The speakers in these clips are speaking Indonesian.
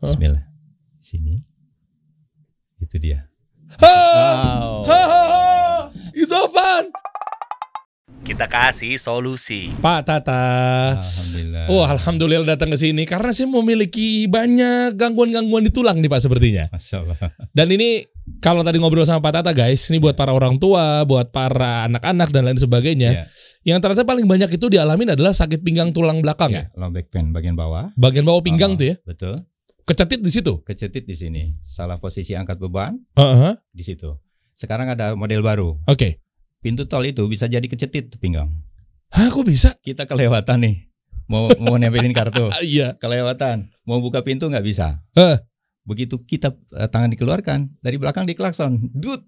Bismillah. Sini. Itu dia. Ha! Wow. Ha, ha, ha. Itu apaan? Kita kasih solusi. Pak Tata. Alhamdulillah. Oh, alhamdulillah datang ke sini karena saya memiliki banyak gangguan-gangguan di tulang nih Pak sepertinya. Masya Allah. Dan ini kalau tadi ngobrol sama Pak Tata guys, ini buat para orang tua, buat para anak-anak dan lain sebagainya. Ya. Yang ternyata paling banyak itu dialamin adalah sakit pinggang tulang belakang ya. Ya, low back pain bagian bawah. Bagian bawah pinggang Ah, tuh ya. Betul. Kecetit di situ. Kecetit di sini. Salah posisi angkat beban Heeh. di situ. Sekarang ada model baru. Oke. Pintu tol itu bisa jadi kecetit pinggang. Hah, kok bisa? Kita kelewatan nih. Mau mau nempelin kartu. Iya. Kelewatan. Mau buka pintu nggak bisa. Eh. Begitu kita eh, tangan dikeluarkan dari belakang diklakson. Dut.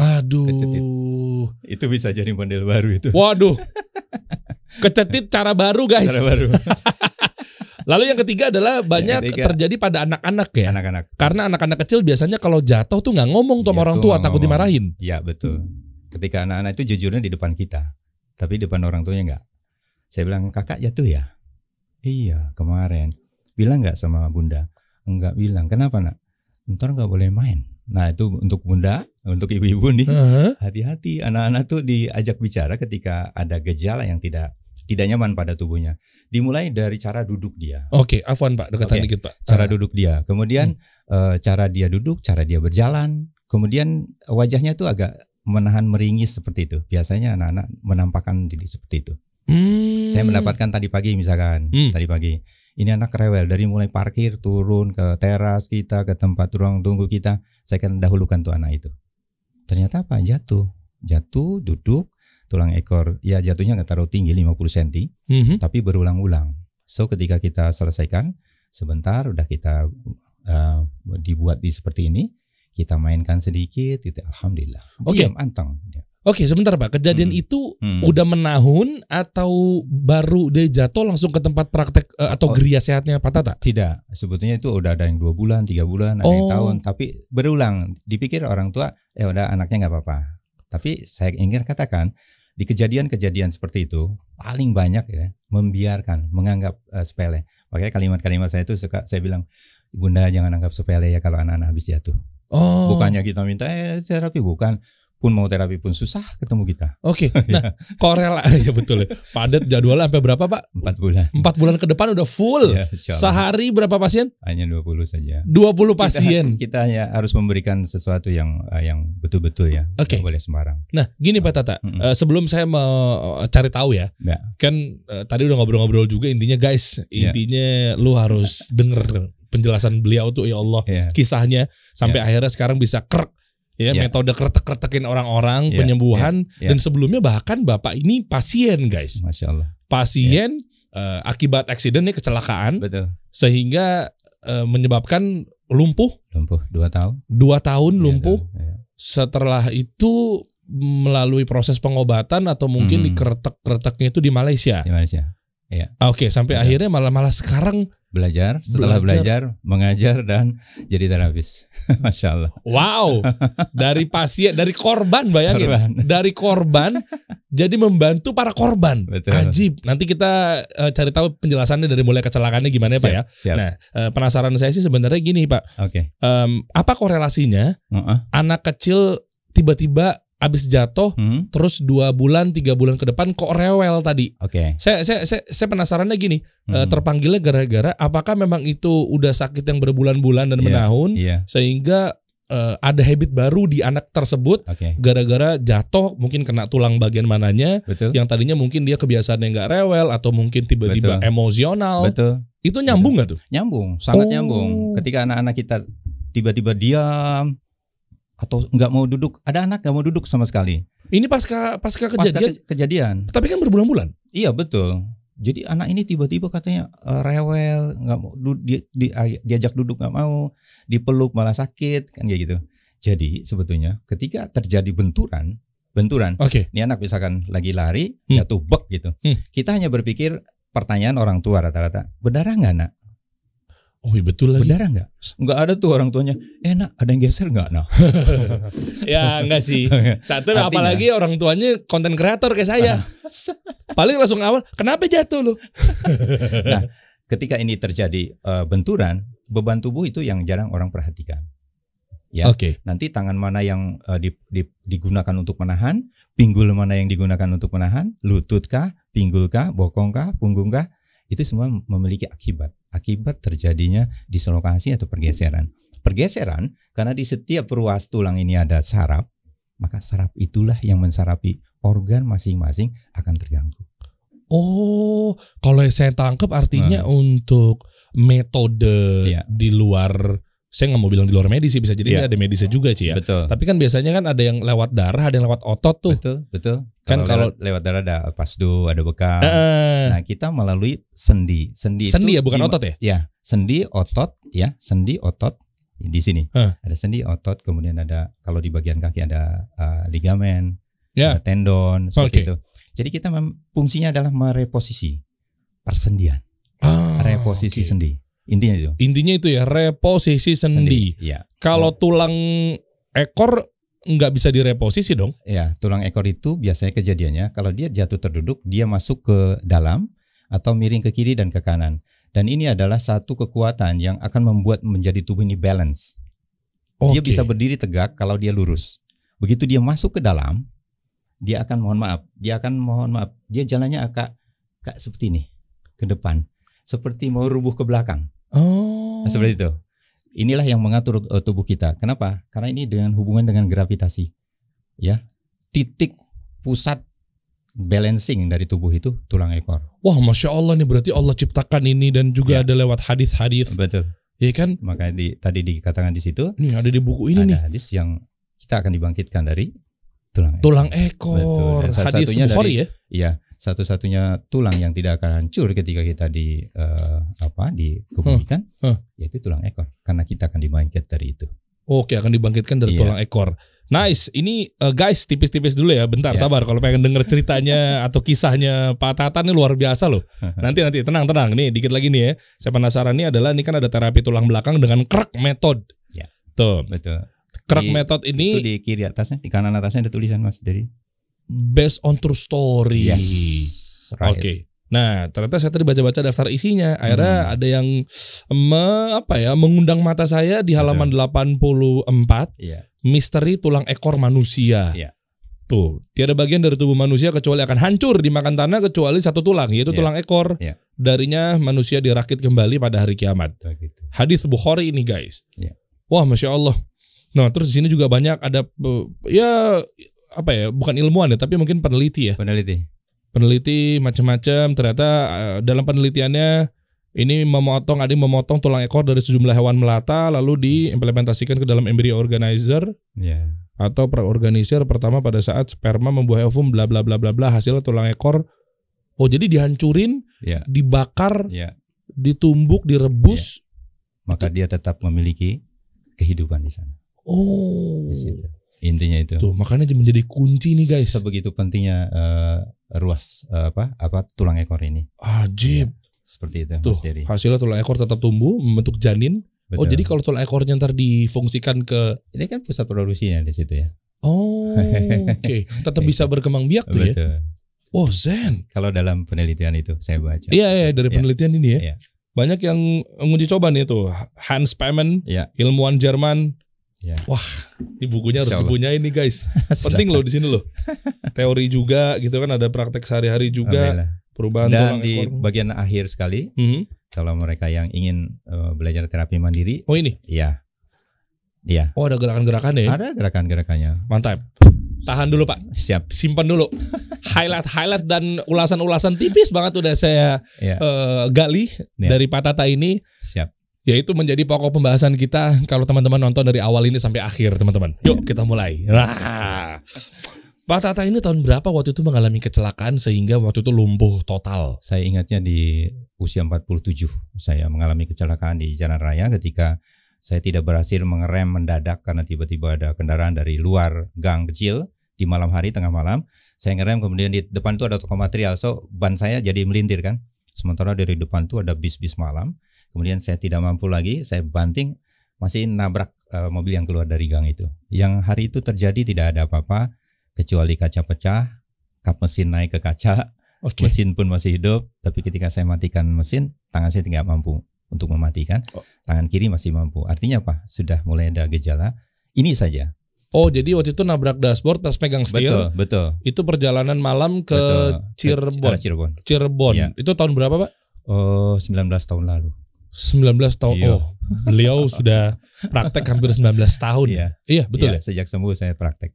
Aduh. Kecetit. Itu bisa jadi model baru itu. Waduh. Kecetit cara baru guys. Cara baru. Lalu yang ketiga adalah banyak ketiga. terjadi pada anak-anak ya. Anak-anak. Karena anak-anak kecil biasanya kalau jatuh tuh nggak ngomong tuh sama orang tua nggak takut ngomong. dimarahin. Ya betul. Ketika anak-anak itu jujurnya di depan kita, tapi di depan orang tuanya enggak. Saya bilang kakak jatuh ya? Iya kemarin. Bilang nggak sama bunda? Enggak bilang. Kenapa nak? Ntar nggak boleh main. Nah itu untuk bunda, untuk ibu-ibu nih, hati-hati. Anak-anak tuh diajak bicara ketika ada gejala yang tidak tidak nyaman pada tubuhnya. Dimulai dari cara duduk dia, Oke, afwan Pak, dekatan Oke. dikit Pak. cara Ah, duduk dia. Kemudian eh, cara dia duduk, cara dia berjalan. Kemudian wajahnya tuh agak menahan meringis seperti itu. Biasanya anak-anak menampakkan diri seperti itu. hmm. Saya mendapatkan tadi pagi misalkan, Hmm. tadi pagi. Ini anak rewel dari mulai parkir turun ke teras kita ke tempat ruang tunggu kita. Saya akan dahulukan tuh anak itu. Ternyata apa? Jatuh. Jatuh, duduk, tulang ekor ya jatuhnya nggak terlalu tinggi 50 cm Mhm. tapi berulang-ulang. So ketika kita selesaikan sebentar udah kita uh, dibuat di seperti ini, kita mainkan sedikit, itu alhamdulillah. Oke. Diam anteng. Oke, sebentar Pak. Kejadian Hmm. itu Hmm. udah menahun atau baru dia jatuh langsung ke tempat praktek eh, atau Oh. geria sehatnya Pak Tata? Tidak, sebetulnya itu udah ada yang dua bulan, tiga bulan, ada yang Oh. tahun, tapi berulang. Dipikir orang tua, ya udah anaknya nggak apa-apa. Tapi saya ingin katakan di kejadian-kejadian seperti itu paling banyak ya membiarkan, menganggap eh, sepele. Makanya kalimat-kalimat saya itu suka saya bilang, bunda jangan anggap sepele ya kalau anak-anak habis jatuh. Oh. Bukannya kita minta eh, terapi bukan. Pun mau terapi pun susah ketemu kita. Oke. Nah, korela ya betul ya. Padat jadwalnya sampai berapa Pak? Empat bulan. Empat bulan ke depan udah full. Ya. Sehari berapa pasien? Hanya 20 saja. 20 Kita- pasien. Kita, hanya harus memberikan sesuatu yang eh, yang betul-betul ya. Oke. Nggak boleh sembarang. Nah, gini Pak Tata, Mm-mm. eh, sebelum saya mau cari tahu ya, Ya. kan eh, tadi udah ngobrol-ngobrol juga intinya guys, Iya. intinya lu harus denger penjelasan beliau tuh ya Allah, Ya. kisahnya sampai akhirnya sekarang bisa krek ya Iya. metode kretek-kretekin orang-orang Iya, penyembuhan iya, iya. dan sebelumnya bahkan Bapak ini pasien guys. Masya Allah. Pasien eh, akibat eksiden nih kecelakaan Betul. sehingga eh, menyebabkan lumpuh Lumpuh dua tahun. dua tahun lumpuh ya. setelah itu melalui proses pengobatan atau mungkin Hmm. dikretek-kreteknya itu di Malaysia. Di Malaysia. Oke, sampai Betul. akhirnya malah malah sekarang Belajar. Setelah Belajar. belajar, mengajar dan jadi terapis. Masya Allah. wow, dari pasien dari korban bayangin. Korban. Dari korban jadi membantu para korban. Betul. Ajib. Nanti kita eh, cari tahu penjelasannya dari mulai kecelakaannya gimana ya, Pak ya. Siap. Nah, eh, penasaran saya sih sebenarnya gini, Pak. Oke. Em, apa korelasinya Heeh. anak kecil tiba-tiba habis jatuh Hmm. terus dua bulan tiga bulan ke depan kok rewel tadi Oke. saya saya saya, saya penasarannya gini eh, Hmm. terpanggilnya gara-gara apakah memang itu udah sakit yang berbulan-bulan dan Iya, menahun Iya. sehingga eh, ada habit baru di anak tersebut Oke. gara-gara jatuh mungkin kena tulang bagian mananya Betul. yang tadinya mungkin dia kebiasaannya nggak rewel atau mungkin tiba-tiba Betul. emosional Betul. itu nyambung nggak tuh Nyambung, sangat Oh. nyambung. Ketika anak-anak kita tiba-tiba diam atau nggak mau duduk, ada anak nggak mau duduk sama sekali. ini pasca pasca Pasca kejadian ke- kejadian. tapi kan berbulan-bulan Iya betul. Jadi anak ini tiba-tiba katanya eh, rewel, nggak mau du- di, di- diajak duduk nggak mau, dipeluk malah sakit kan kayak gitu. Jadi sebetulnya ketika terjadi benturan, benturan, oke ini anak misalkan lagi lari Hmm. jatuh bek gitu, Hmm. kita hanya berpikir pertanyaan orang tua rata-rata berdarah nggak nak? Oh iya betul lagi Berdarah nggak? Nggak ada tuh orang tuanya. Eh nak ada yang geser nggak nak? ya enggak sih Satu Artinya- apalagi orang tuanya konten kreator kayak saya. Paling langsung awal, kenapa jatuh lu? Ketika ini terjadi eh, benturan, beban tubuh itu yang jarang orang perhatikan. Ya. Oke. Nanti tangan mana yang eh, di- di- digunakan untuk menahan, pinggul mana yang digunakan untuk menahan, lutut kah, pinggul kah, bokong kah, punggung kah, itu semua memiliki akibat. Akibat terjadinya dislokasi atau pergeseran. Pergeseran karena di setiap ruas tulang ini ada saraf, maka saraf itulah yang mensarapi organ masing-masing akan terganggu. Oh, kalau yang saya tangkap artinya untuk metode Iya. di luar saya nggak mau bilang di luar medis sih bisa jadi ini ada medisnya juga sih ya. Betul. Tapi kan biasanya kan ada yang lewat darah, ada yang lewat otot tuh. Betul, betul. Kan kalau lewat, lewat darah ada pasdo, ada bekam. Eh, Nah, kita melalui sendi. Sendi, sendi itu ya bukan otot ya? Ya, sendi otot ya, sendi otot di sini. Hah. Ada sendi otot, kemudian ada kalau di bagian kaki ada uh, ligamen, Ya. ada tendon seperti itu. Jadi kita fungsinya adalah mereposisi persendian, Ah, reposisi oke. sendi. Intinya itu. Intinya itu ya reposisi sendi. Iya. Kalau tulang ekor nggak bisa direposisi dong. Ya, tulang ekor itu biasanya kejadiannya kalau dia jatuh terduduk, dia masuk ke dalam atau miring ke kiri dan ke kanan. Dan ini adalah satu kekuatan yang akan membuat menjadi tubuh ini balance. Dia Oke. bisa berdiri tegak kalau dia lurus. Begitu dia masuk ke dalam, dia akan mohon maaf, dia akan mohon maaf, dia jalannya agak agak seperti ini ke depan, seperti mau rubuh ke belakang. Oh. Nah, seperti itu. Inilah yang mengatur uh, tubuh kita. Kenapa? Karena ini dengan hubungan dengan gravitasi. Ya. Titik pusat balancing dari tubuh itu tulang ekor. Wah, masya Allah nih berarti Allah ciptakan ini dan juga Ya. ada lewat hadis-hadis, Betul. ya kan? Makanya di, tadi dikatakan di situ Nih ada di buku ini ada nih, hadis yang kita akan dibangkitkan dari tulang ekor. tulang Betul. ekor. Dan salah Hadis satunya Bukhari dari- ya. Iya, satu-satunya tulang yang tidak akan hancur ketika kita di eh, apa dikebumikan, Huh. yaitu tulang ekor. Karena kita akan dibangkit dari itu. Oke, akan dibangkitkan dari Iya. tulang ekor. Nice. Ini eh, guys, tipis-tipis dulu ya. Bentar, Iya. sabar. Kalau pengen denger ceritanya atau kisahnya Pak Tata ini luar biasa loh. Nanti nanti tenang tenang. Nih dikit lagi nih ya. Saya penasaran nih adalah ini kan ada terapi tulang belakang dengan krek method. Iya. Tuh, Betul. krek Di- method itu ini di kiri atasnya, di kanan atasnya ada tulisan Mas dari. Based on true story. right. Oke. Nah, ternyata saya tadi baca-baca daftar isinya. Akhirnya Hmm. ada yang me- apa ya, mengundang mata saya di halaman 84 Iya. misteri tulang ekor manusia. Iya. Tuh, tiada bagian dari tubuh manusia kecuali akan hancur dimakan tanah kecuali satu tulang, yaitu Iya. tulang ekor. Iya. Darinya manusia dirakit kembali pada hari kiamat. Begitu. Hadis Bukhari ini, guys. Iya. Wah, masya Allah. Nah, terus di sini juga banyak ada eh, ya apa ya, bukan ilmuwan ya, tapi mungkin peneliti ya. Peneliti. Peneliti macam-macam. Ternyata eh, dalam penelitiannya ini memotong, ada yang memotong tulang ekor dari sejumlah hewan melata, lalu diimplementasikan ke dalam embryo organizer Ya. atau praorganisir pertama pada saat sperma membuah ovum bla bla bla bla bla hasilnya tulang ekor oh jadi dihancurin Ya. dibakar Ya. ditumbuk direbus Maka dia tetap memiliki kehidupan di sana. oh Di situ. Intinya itu. tuh makanya menjadi kunci nih guys Sebegitu pentingnya eh, ruas eh, apa apa tulang ekor ini. ajib Seperti itu tuh Mas hasilnya tulang ekor tetap tumbuh membentuk janin oh Betul. jadi kalau tulang ekornya ntar difungsikan ke ini kan pusat produksinya di situ ya. oh oke tetap bisa berkembang biak tuh ya Betul. oh zen Kalau dalam penelitian itu saya baca. iya iya dari Iya. penelitian ini ya Iya. banyak yang menguji coba nih tuh Hans Payman Iya. ilmuwan Jerman Iya. Wah, ini bukunya harus dipunyain nih guys. Penting loh di sini loh. Teori juga gitu kan ada praktek sehari-hari juga Alhamdulillah. perubahan Dan di ekor. bagian akhir sekali, Hmm. kalau mereka yang ingin eh, belajar terapi mandiri, Oh ini. iya, iya, Oh ada gerakan-gerakan ya. ada gerakan-gerakannya. Mantap. Tahan dulu Pak. Siap. Simpan dulu. Highlight-highlight dan ulasan-ulasan tipis banget udah saya Ya, eh, gali Iya. dari Pak Tata ini. siap. Yaitu menjadi pokok pembahasan kita kalau teman-teman nonton dari awal ini sampai akhir teman-teman. Yuk kita mulai. Wah. Pak Tata ini tahun berapa waktu itu mengalami kecelakaan sehingga waktu itu lumpuh total? Saya ingatnya di usia 47 saya mengalami kecelakaan di jalan raya ketika saya tidak berhasil mengerem mendadak karena tiba-tiba ada kendaraan dari luar gang kecil di malam hari tengah malam. Saya ngerem kemudian di depan itu ada toko material. So ban saya jadi melintir kan. Sementara dari depan itu ada bis-bis malam. Kemudian saya tidak mampu lagi, saya banting masih nabrak eh, mobil yang keluar dari gang itu. Yang hari itu terjadi tidak ada apa-apa kecuali kaca pecah, kap mesin naik ke kaca, Oke. mesin pun masih hidup, tapi ketika saya matikan mesin, tangan saya tidak mampu untuk mematikan, Oh. tangan kiri masih mampu. Artinya apa? Sudah mulai ada gejala. Ini saja. Oh, jadi waktu itu nabrak dashboard pas pegang Betul, steel. betul. Itu perjalanan malam ke betul. Cirebon. Cirebon. Cirebon. Iya. Itu tahun berapa, Pak? Oh, 19 tahun lalu. 19 tahun. Iya. Oh, beliau sudah praktek hampir 19 tahun. Iya, Iya, betul iya, ya? Sejak sembuh saya praktek.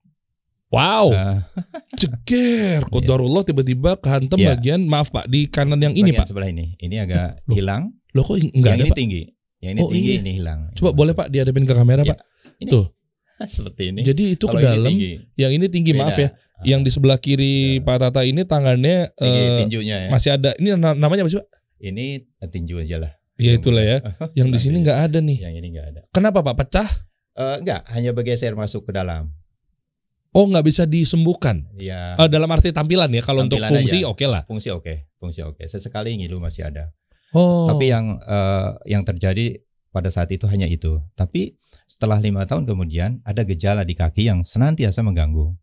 Wow, Ah, ceger. Kodarullah tiba-tiba kehantam Iya. bagian maaf Pak di kanan yang ini bagian Pak. sebelah ini. Ini agak Loh, hilang. Loh kok enggak yang ada ini Pak? tinggi. Yang ini Oh, tinggi, iya. ini hilang. Coba boleh Pak dihadapin ke kamera Iya. Pak. Ini. Tuh. Seperti ini. Jadi itu ke Kalau ini dalam, tinggi. yang ini tinggi maaf ya. Beda. Yang di sebelah kiri Iya. Pak Tata ini tangannya tinggi eh, tinjunya ya. masih ada. Ini na- namanya apa sih Pak? Ini tinju aja lah. Ya itulah ya. Yang di sini nggak ada nih. Yang ini enggak ada. Kenapa Pak? Pecah? Eh, enggak, hanya bergeser masuk ke dalam. Oh nggak bisa disembuhkan. Ya, Eh, dalam arti tampilan ya. Kalau untuk fungsi oke lah. fungsi oke, fungsi oke. Sesekali ngilu masih ada. Oh. Tapi yang eh, yang terjadi pada saat itu hanya itu. Tapi setelah lima tahun kemudian ada gejala di kaki yang senantiasa mengganggu.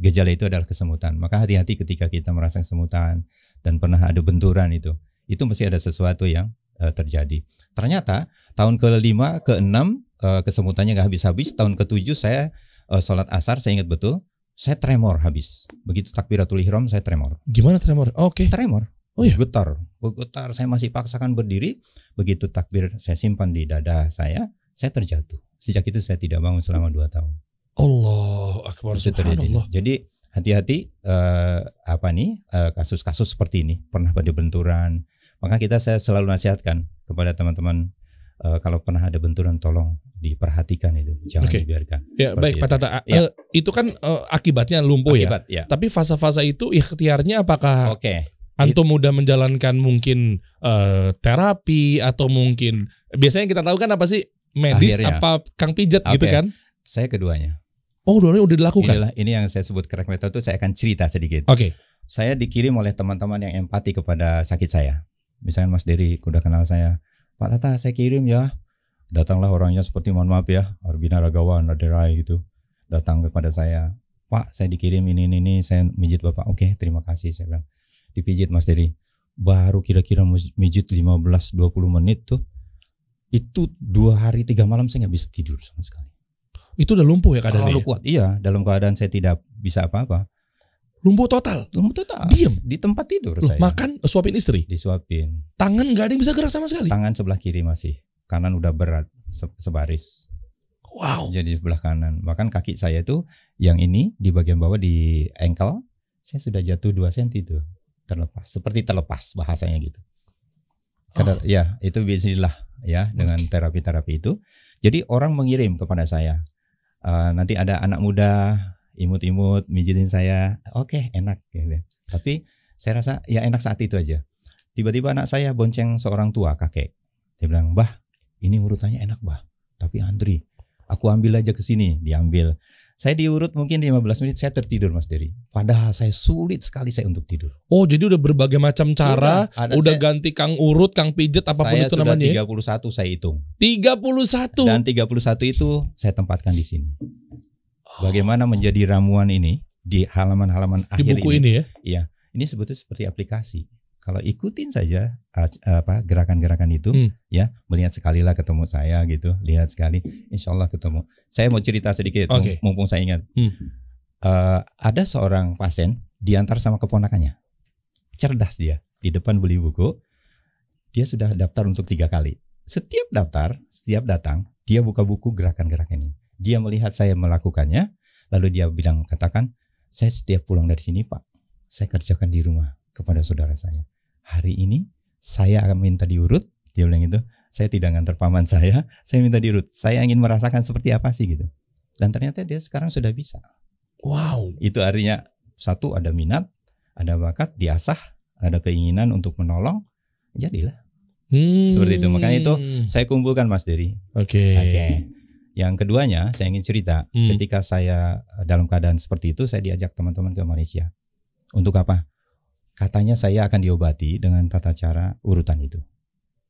Gejala itu adalah kesemutan. Maka hati-hati ketika kita merasa kesemutan dan pernah ada benturan itu. Itu mesti ada sesuatu yang eh, terjadi. Ternyata tahun ke-5, ke-6 eh, kesemutannya nggak habis-habis. Tahun ke-7 saya eh, sholat asar, saya ingat betul. Saya tremor habis. Begitu takbiratul ihram saya tremor. Gimana tremor? Oke. Tremor. Oh iya? Getar. Getar. Saya masih paksakan berdiri. Begitu takbir saya simpan di dada saya, saya terjatuh. Sejak itu saya tidak bangun selama dua tahun. Allah akbar Itu terjadi. Jadi hati-hati eh, apa nih eh, kasus-kasus seperti ini pernah pada benturan. Maka kita saya selalu nasihatkan kepada teman-teman eh, kalau pernah ada benturan tolong diperhatikan itu, jangan Oke. dibiarkan. Ya Seperti baik itu. Pak Tata. Ya. Eh, itu kan eh, akibatnya lumpuh ya. Akibat, ya. Tapi fase-fase itu ikhtiarnya apakah Oke. antum mudah menjalankan mungkin eh, terapi atau mungkin biasanya kita tahu kan apa sih medis Akhirnya. apa kang pijat gitu Oke. kan? Saya keduanya. Oh, dua udah dilakukan. Inilah ini yang saya sebut crack method itu saya akan cerita sedikit. Oke. saya dikirim oleh teman-teman yang empati kepada sakit saya. Misalnya Mas Dery udah kenal saya, Pak Tata saya kirim ya. Datanglah orangnya seperti mohon maaf ya, Arbina Ragawan, Raderai gitu. Datang kepada saya, Pak saya dikirim ini ini ini, saya mijit Bapak. Oke terima kasih saya bilang. Dipijit Mas Dery. Baru kira-kira mijit 15-20 menit tuh. Itu dua hari tiga malam saya nggak bisa tidur sama sekali. Itu udah lumpuh ya keadaannya. Terlalu kuat. Iya, dalam keadaan saya tidak bisa apa-apa. Lumpuh total. Lumpuh total. Diem. Di tempat tidur Loh, saya. makan suapin istri. Disuapin. Tangan nggak ada yang bisa gerak sama sekali. tangan sebelah kiri masih kanan udah berat se- sebaris Wow. jadi sebelah kanan bahkan kaki saya itu yang ini di bagian bawah di ankle saya sudah jatuh 2 cm itu terlepas seperti terlepas bahasanya gitu Kadar, ya itu bismillah ya dengan terapi-terapi itu jadi orang mengirim kepada saya "Eh, nanti ada anak muda imut-imut mijitin saya oke enak gitu. tapi saya rasa ya enak saat itu aja tiba-tiba anak saya bonceng seorang tua kakek dia bilang bah ini urutannya enak bah tapi antri aku ambil aja ke sini diambil saya diurut mungkin 15 menit saya tertidur Mas Dery padahal saya sulit sekali saya untuk tidur Oh, jadi udah berbagai macam cara, Sudah, ada udah saya- ganti kang urut, kang pijet apa pun saya itu sudah namanya. ya. 31 saya hitung 31. dan 31 itu saya tempatkan di sini bagaimana menjadi ramuan ini di halaman-halaman di akhir buku ini ya. ini sebetulnya seperti aplikasi. Kalau ikutin saja ac- apa gerakan-gerakan itu, Hmm. ya melihat sekali lah ketemu saya gitu, lihat sekali, insya Allah ketemu. Saya mau cerita sedikit, Oke. mumpung saya ingat. Hmm. Eh, ada seorang pasien diantar sama keponakannya, cerdas dia di depan beli buku, dia sudah daftar untuk tiga kali. Setiap daftar, setiap datang, dia buka buku gerakan-gerakan ini. Dia melihat saya melakukannya, lalu dia bilang, katakan, saya setiap pulang dari sini Pak, saya kerjakan di rumah kepada saudara saya. Hari ini saya akan minta diurut, dia bilang itu, saya tidak ngantar paman saya, saya minta diurut. Saya ingin merasakan seperti apa sih gitu. Dan ternyata dia sekarang sudah bisa. Wow. Itu artinya satu ada minat, ada bakat, diasah, ada keinginan untuk menolong, jadilah. Hmm. Seperti itu. Makanya itu Saya kumpulkan Mas Dery. Oke. Oke. Yang keduanya, saya ingin cerita, Hmm. ketika saya eh, dalam keadaan seperti itu, saya diajak teman-teman ke Malaysia. Untuk apa? Katanya saya akan diobati dengan tata cara urutan itu.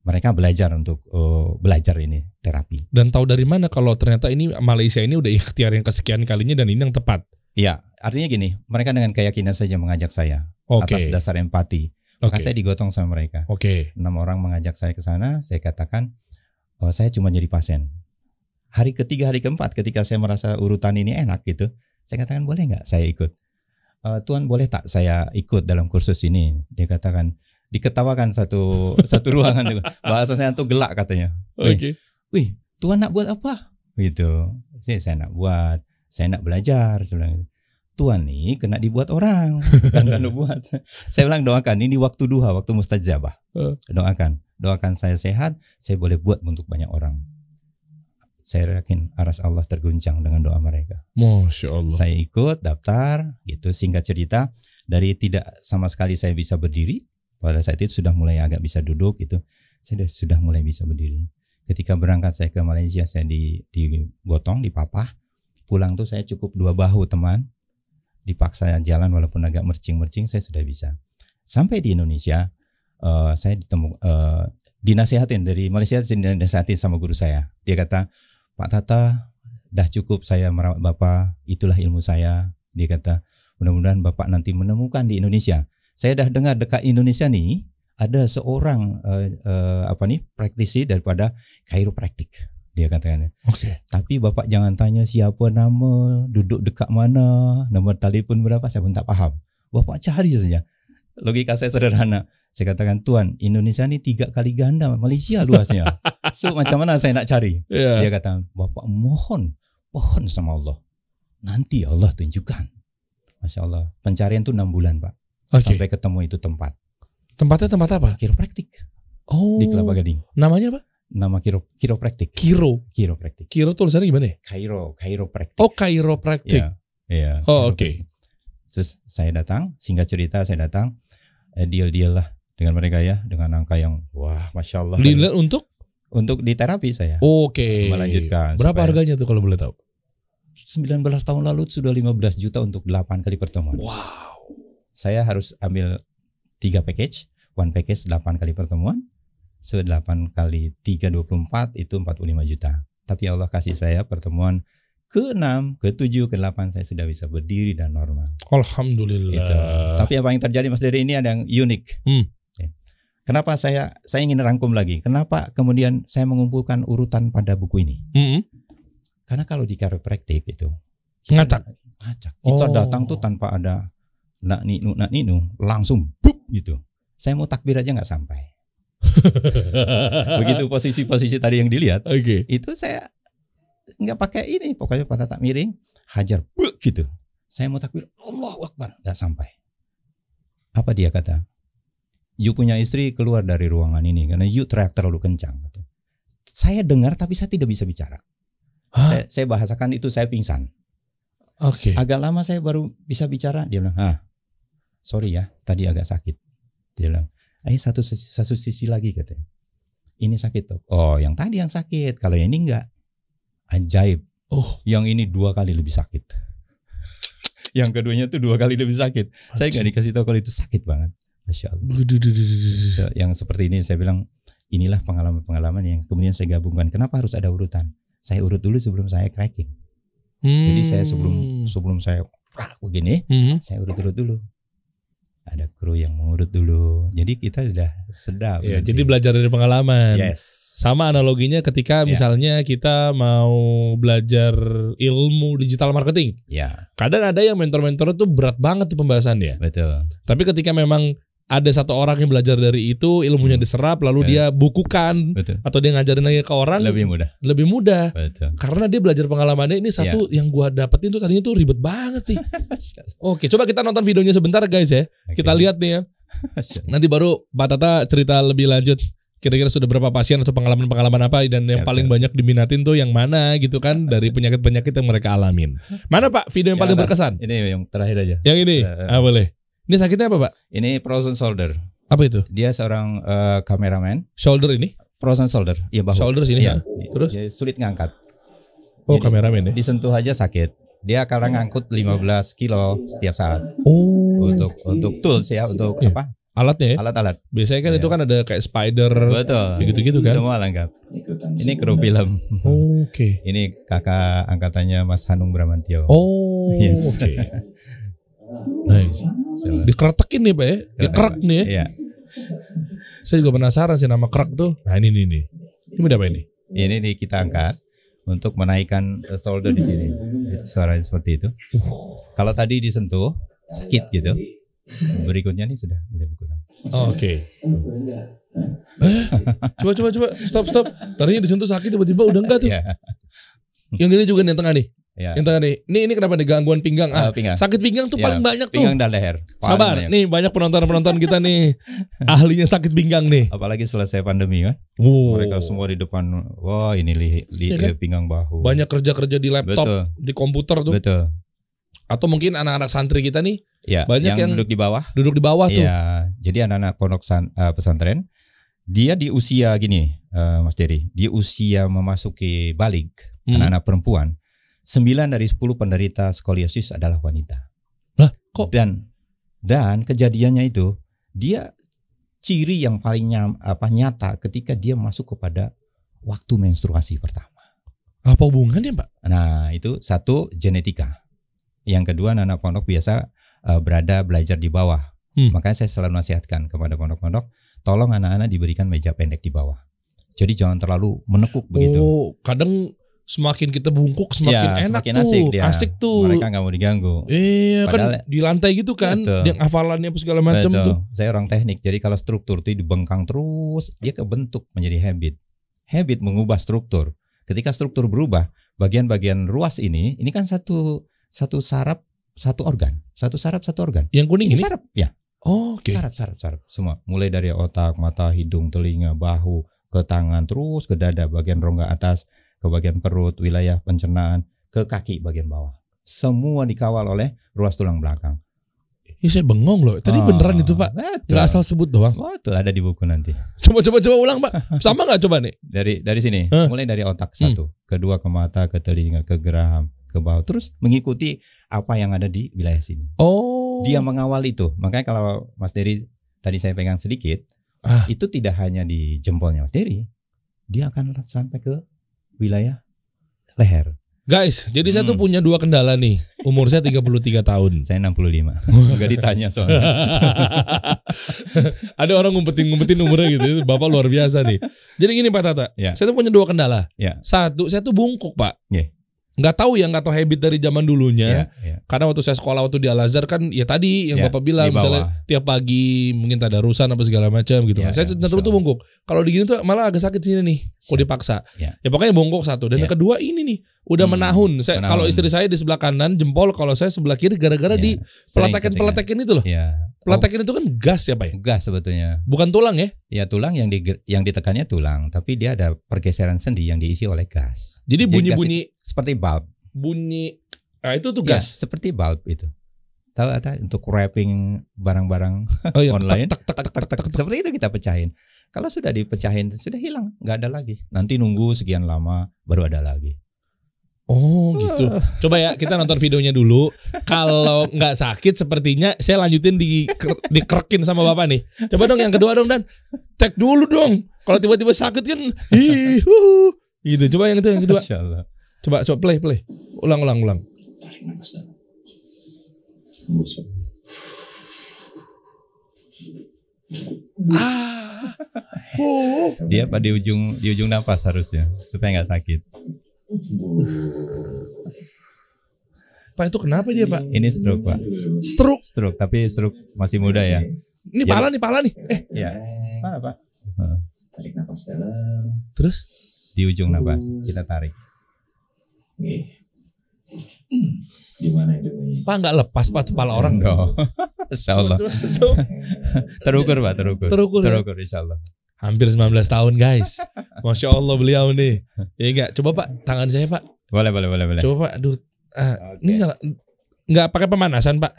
Mereka belajar untuk eh, belajar ini terapi. Dan tahu dari mana kalau ternyata ini Malaysia ini udah ikhtiar yang kesekian kalinya dan ini yang tepat. Iya, artinya gini, mereka dengan keyakinan saja mengajak saya Oke. atas dasar empati. Maka Oke. saya digotong sama mereka. Oke. Enam orang mengajak saya ke sana. Saya katakan, oh, saya cuma jadi pasien. Hari ketiga, hari keempat, ketika saya merasa urutan ini enak gitu, saya katakan boleh nggak saya ikut? "Eh, Tuan boleh tak saya ikut dalam kursus ini? Dia katakan diketawakan satu satu ruangan bahasa saya tuh gelak katanya. Oke. wih, Tuan nak buat apa? Gitu. Saya, saya nak buat, saya nak belajar. Saya bilang, Tuan nih kena dibuat orang, bukan kan buat. Saya bilang doakan ini waktu duha, waktu mustajabah. Eh. Doakan, doakan saya sehat, saya boleh buat untuk banyak orang. Saya yakin aras Allah terguncang dengan doa mereka. Masya Allah. Saya ikut daftar, gitu singkat cerita dari tidak sama sekali saya bisa berdiri, pada saat itu sudah mulai agak bisa duduk gitu. Saya sudah, mulai bisa berdiri. Ketika berangkat saya ke Malaysia saya di digotong, dipapah. Pulang tuh saya cukup dua bahu teman. Dipaksa jalan walaupun agak mercing-mercing saya sudah bisa. Sampai di Indonesia eh, saya ditemu eh, dinasihatin dari Malaysia saya dinasihatin sama guru saya. Dia kata, "Pak Tata, dah cukup saya merawat Bapak, itulah ilmu saya." Dia kata, "Mudah-mudahan Bapak nanti menemukan di Indonesia." Saya dah dengar dekat Indonesia nih ada seorang eh, eh, apa nih praktisi daripada chiropractic. Dia katakan, Oke. tapi bapak jangan tanya siapa nama, duduk dekat mana, nomor telefon berapa, saya pun tak faham. Bapak cari saja. Logika saya sederhana. Saya katakan, Tuan, Indonesia ni tiga kali ganda Malaysia luasnya. So macam mana saya nak cari? Iya. Dia kata, Bapak mohon, pohon sama Allah. Nanti Allah tunjukkan. Masya Allah. Pencarian tuh enam bulan Pak. Oke. Sampai ketemu itu tempat. Tempatnya tempat apa? Chiropractic Oh. di Kelapa Gading. Namanya apa? Nama kiro, chiropractic. Kiro. Chiropractic. Kiro tulisannya gimana ya? Cairo, chiropractic. Oh, chiropractic. Iya. Iya. Oh, chiropractic. Terus saya datang, singkat cerita saya datang, eh, deal-deal lah dengan mereka ya, dengan angka yang wah, masya Allah. Dilihat untuk Untuk di terapi saya. Oke. Melanjutkan, Berapa supaya- harganya tuh kalau boleh tahu? 19 tahun lalu sudah 15 juta untuk 8 kali pertemuan. Wow. Saya harus ambil tiga package, one package 8 kali pertemuan, se 8 kali 3 24 itu 45 juta. Tapi Allah kasih saya pertemuan ke-6, ke-7, ke-8 saya sudah bisa berdiri dan normal. Alhamdulillah. Itu. Tapi apa yang terjadi Mas Dery ini ada yang unik. Hmm. Kenapa saya saya ingin rangkum lagi? Kenapa kemudian saya mengumpulkan urutan pada buku ini? Mm-mm. Karena kalau di chiropractic itu Ngacak. ngacak. Kita Oh. datang tuh tanpa ada nak ninu nak ninu langsung bup gitu. Saya mau takbir aja nggak sampai. Begitu posisi-posisi tadi yang dilihat Oke. itu saya nggak pakai ini pokoknya pada tak miring hajar buk gitu. Saya mau takbir Allahu Akbar nggak sampai. Apa dia kata? You punya istri keluar dari ruangan ini karena you teriak terlalu kencang. Saya dengar tapi saya tidak bisa bicara. Hah? Saya, saya bahasakan itu saya pingsan. Oke. Agak lama saya baru bisa bicara. Dia bilang, ah, sorry ya, tadi agak sakit. Dia bilang, eh satu sisi- satu sisi lagi katanya. Ini sakit tuh. Oh, yang tadi yang sakit. Kalau yang ini enggak. Ajaib. Oh. Yang ini dua kali lebih sakit. yang keduanya tuh dua kali lebih sakit. Saya nggak dikasih tahu kalau itu sakit banget. Masya Allah. Yang seperti ini saya bilang, inilah pengalaman-pengalaman yang kemudian saya gabungkan. Kenapa harus ada urutan? Saya urut dulu sebelum saya cracking. Jadi saya sebelum sebelum saya begini, Hmm. saya urut-urut dulu. Ada kru yang mengurut dulu. Jadi kita sudah sedap. Ya, nanti. jadi belajar dari pengalaman. yes. Sama analoginya ketika Ya. misalnya kita mau belajar ilmu digital marketing. Ya, Kadang ada yang mentor-mentor itu berat banget tuh pembahasannya. betul. Tapi ketika memang ada satu orang yang belajar dari itu, ilmunya Hmm. diserap, lalu Ya. dia bukukan Betul. atau dia ngajarin lagi ke orang Lebih mudah. lebih mudah. Betul. Karena dia belajar pengalamannya ini satu yang gua dapetin tuh tadinya tuh ribet banget nih. Oke, coba kita nonton videonya sebentar guys ya. Kita lihat nih ya. Nanti baru Pak Tata cerita lebih lanjut. Kira-kira sudah berapa pasien atau pengalaman-pengalaman apa dan yang Siap, paling siap, banyak diminatin tuh yang mana gitu kan dari penyakit-penyakit yang mereka alamin. Mana Pak video yang Yang paling atas. berkesan? Ini yang terakhir aja. Yang ini. Eh, Ah boleh. Ini sakitnya apa Pak? Ini frozen shoulder. Apa itu? Dia seorang eh, kameramen. Shoulder ini? Frozen shoulder. Iya bahu. Shoulder sini ya. Terus? Dia sulit ngangkat. Oh Jadi- kameramen ya. Disentuh aja sakit. Dia akan ngangkut 15 kilo setiap saat. Oh. Untuk untuk tools ya, untuk Iya. apa? Alatnya ya. Alat-alat. Biasanya kan Iya. itu kan ada kayak spider Betul. gitu-gitu kan. Semua lengkap. Ini kru film. Oke. Ini kakak angkatannya Mas Hanung Bramantio. Oh, Yes. oke. Nice. Siapa? Dikeretekin nih Pak ya. Dikerek nih ya. Iya. Saya juga penasaran sih nama krek tuh. Nah ini nih nih. Ini apa ini? Ini nih kita angkat untuk menaikkan shoulder di sini. Suaranya seperti itu. Kalau tadi disentuh sakit gitu. Berikutnya nih sudah mulai berkurang. Oh, Oke. Eh, coba coba coba stop stop. Tadinya disentuh sakit tiba-tiba udah enggak tuh. Ya, Yang ini juga nih yang tengah nih. Ya. Yang tengah nih. Ini kenapa nih gangguan pinggang? Ah, Ah, pinggang. sakit pinggang tuh Ya, paling banyak tuh. Pinggang dan leher. Paling Sabar, banyak. nih banyak penonton-penonton kita nih ahlinya sakit pinggang nih. Apalagi selesai pandemi kan. Wow. Mereka semua di depan. Wah ini li, li- Iya kan? pinggang bahu. banyak kerja-kerja di laptop, Betul. di komputer tuh. Betul. Atau mungkin anak-anak santri kita nih Ya, Banyak yang, yang- duduk di bawah. duduk di bawah tuh. Iya, jadi anak-anak pondok san- eh, pesantren dia di usia gini, eh, Mas Dery, di usia memasuki balik, Hmm. anak-anak perempuan, 9 dari 10 penderita skoliosis adalah wanita. Lah, kok Dan dan kejadiannya itu dia ciri yang paling nyam, apa nyata ketika dia masuk kepada waktu menstruasi pertama. apa hubungannya, Pak? Nah, itu satu genetika. Yang kedua anak-anak pondok biasa eh, berada belajar di bawah. Hmm. Makanya saya selalu nasihatkan kepada pondok-pondok, tolong anak-anak diberikan meja pendek di bawah. Jadi jangan terlalu menekuk begitu. Oh, kadang semakin kita bungkuk semakin Ya, enak semakin tuh. asik dia. Asik tuh. Mereka nggak mau diganggu. Iya kan Padahal- di lantai gitu kan, Betul. yang hafalannya segala macam tuh. Saya orang teknik. Jadi kalau struktur itu dibengkang terus, dia kebentuk menjadi habit. Habit mengubah struktur. Ketika struktur berubah, bagian-bagian ruas ini, ini kan satu satu saraf satu organ, satu saraf satu organ. Yang kuning Ini ini. saraf, ya. Oh, Oke. Saraf, saraf, saraf, semua. Mulai dari otak, mata, hidung, telinga, bahu, ke tangan, terus ke dada, bagian rongga atas, ke bagian perut, wilayah pencernaan, ke kaki bagian bawah. Semua dikawal oleh ruas tulang belakang. Ini saya bengong loh. Tadi Ah, beneran itu Pak. Betul. Nggak asal sebut doang. Betul, ada di buku nanti. Coba coba coba ulang Pak. Sama nggak coba nih? Dari dari sini, Hah? mulai dari otak Hmm. satu, kedua ke mata, ke telinga, ke geraham, ke bawah, terus mengikuti apa yang ada di wilayah sini. Oh. Dia mengawal itu. Makanya kalau Mas Dery tadi saya pegang sedikit, Ah. itu tidak hanya di jempolnya Mas Dery, dia akan sampai ke wilayah leher. Guys, jadi saya tuh Hmm. punya dua kendala nih. Umur saya 33 tahun. Saya 65. Enggak ditanya soalnya. Ada orang ngumpetin-ngumpetin umurnya gitu. Bapak luar biasa nih. Jadi gini Pak Tata. Ya. Saya tuh punya dua kendala. Ya. Satu, saya tuh bungkuk Pak. Ya. Nggak tahu ya, nggak tahu habit dari zaman dulunya. Ya, ya. Karena waktu saya sekolah waktu di Al Azhar kan ya tadi yang Ya, Bapak bilang di misalnya tiap pagi mungkin tadarusan apa segala macam gitu. Ya, kan. Saya ya, cenderung tuh bungkuk. Kalau digini tuh malah agak sakit sini nih. Kok dipaksa. Ya. Ya pokoknya bungkuk satu dan Ya. yang kedua ini nih udah Hmm, menahun. Saya menahun. kalau istri saya di sebelah kanan jempol, kalau saya sebelah kiri gara-gara Ya, di sering peletekan-peletekan itu loh. Ya. Peletekan itu kan gas ya Pak ya? Gas sebetulnya. Bukan tulang ya. Ya tulang yang di, yang ditekannya tulang, tapi dia ada pergeseran sendi yang diisi oleh gas. Jadi bunyi-bunyi itu seperti bulb. bunyi ah itu tuh Ya, gas. seperti bulb itu. Tahu ada untuk wrapping barang-barang Oh iya, online. tek, tek, tek, tek, tek, tek. Seperti itu kita pecahin. Kalau sudah dipecahin sudah hilang, nggak ada lagi. Nanti nunggu sekian lama baru ada lagi. Oh gitu. Coba ya kita nonton videonya dulu. Kalau nggak sakit sepertinya saya lanjutin di dikerekin sama bapak nih. Coba dong yang kedua dong dan cek dulu dong. Kalau tiba-tiba sakit kan, hi, hu, gitu. Coba yang itu yang kedua. Coba coba play play. Ulang ulang ulang. Tarik nafas dalam. Hembus. Ah, oh. Dia apa di ujung di ujung nafas harusnya supaya nggak sakit. Pak itu kenapa dia pak? Ini stroke pak. Stroke. Stroke tapi stroke masih muda ya. Ini Ya. pala nih pala nih. Eh Ya. Mana pak? Heeh. Tarik nafas dalam. terus? Di ujung nafas kita tarik. Nih. Gimana itu? Pak nggak lepas pak kepala orang. No. Insya Allah. Coba, coba, coba. Terukur pak, terukur. Terukur, ya? Terukur insya Allah. Hampir 19 tahun guys. Masya Allah beliau nih. Ya enggak, coba Pak tangan saya Pak. Boleh, boleh, boleh, boleh. Coba Pak, aduh. Ah, Oke. Ini enggak enggak pakai pemanasan Pak.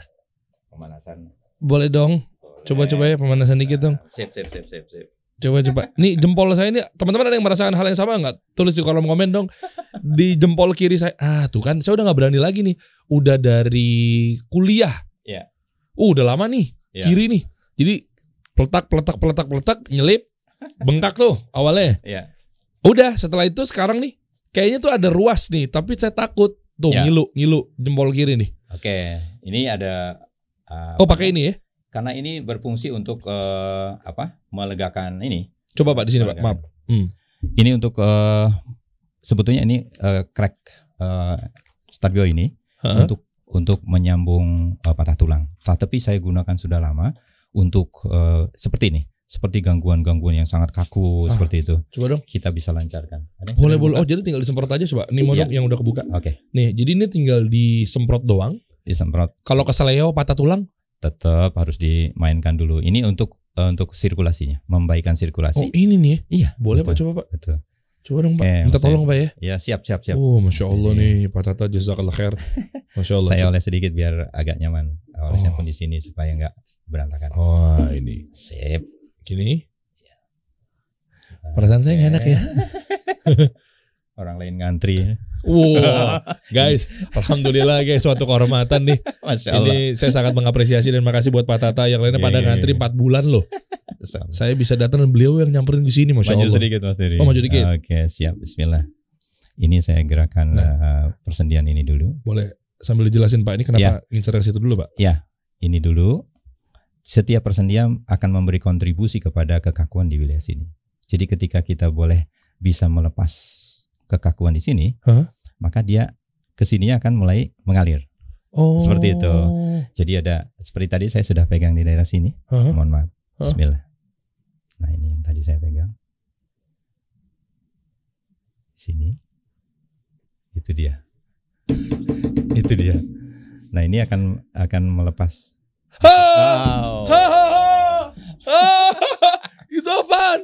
Pemanasan. Boleh dong. Coba coba ya pemanasan dikit dong. Sip, sip, sip, sip, sip. Coba coba. Nih jempol saya ini teman-teman ada yang merasakan hal yang sama enggak? Tulis di kolom komen dong. Di jempol kiri saya. Ah, tuh kan saya udah nggak berani lagi nih. Udah dari kuliah. Iya. Uh, udah lama nih. Iya. Kiri nih. Jadi peletak peletak peletak peletak nyelip bengkak tuh awalnya. Iya. Udah setelah itu sekarang nih kayaknya tuh ada ruas nih tapi saya takut tuh Ya. ngilu ngilu jempol kiri nih. Oke, ini ada uh, Oh pakai ini ya? karena ini berfungsi untuk eh, apa? Melegakan ini. Coba Pak di sini Pak. Maaf. Hmm. Ini untuk eh, sebetulnya ini eh, crack Starbio ini Heeh. untuk untuk menyambung eh, patah tulang. Tapi saya gunakan sudah lama untuk eh, seperti ini, seperti gangguan-gangguan yang sangat kaku Ah. seperti itu. Coba dong. Kita bisa lancarkan. Ada Boleh boleh. Oh jadi tinggal disemprot aja coba. Ini mau Iya. yang udah kebuka. Oke, Nih, jadi ini tinggal disemprot doang. disemprot. Kalau keseleo patah tulang, Tetap harus dimainkan dulu. Ini untuk eh, untuk sirkulasinya, membaikan oh sirkulasi. ini nih. ya. Iya, Boleh Pak coba Pak. Betul. Coba dong Pak. Oke, Minta saya- tolong Pak ya. Ya, siap siap siap. Oh, masya Allah Jadi- nih Pak Tata jazakallah khair. Masya Allah. Saya oleh sedikit biar agak nyaman. Olesnya Oh. pun di sini supaya nggak berantakan. Oh ini Sip. Gini. Perasaan saya nggak enak ya. Orang lain ngantri. Wow, guys, alhamdulillah guys suatu kehormatan nih. Masya Allah. Ini saya sangat mengapresiasi dan makasih buat Pak Tata yang lainnya Iya, pada iya, ngantri iya. 4 bulan loh. Saya bisa datang dan beliau yang nyamperin ke sini, masya Maju Allah. sedikit Mas Diri. Oh, maju dikit. Oke, siap. Bismillah. Ini saya gerakan Nah. eh, persendian ini dulu. Boleh sambil dijelasin Pak ini kenapa ngincer ke situ dulu Pak? Ini dulu. Setiap persendian akan memberi kontribusi kepada kekakuan di wilayah sini. Jadi ketika kita boleh bisa melepas kekakuan di sini, Hah? maka dia ke sini akan mulai mengalir. Oh, Seperti itu. Jadi ada seperti tadi saya sudah pegang di daerah sini. Hah? Mohon maaf. Bismillah. Nah, ini yang tadi saya pegang. Sini. Itu dia. Itu dia. Nah, ini akan akan melepas. Wow. itu apaan?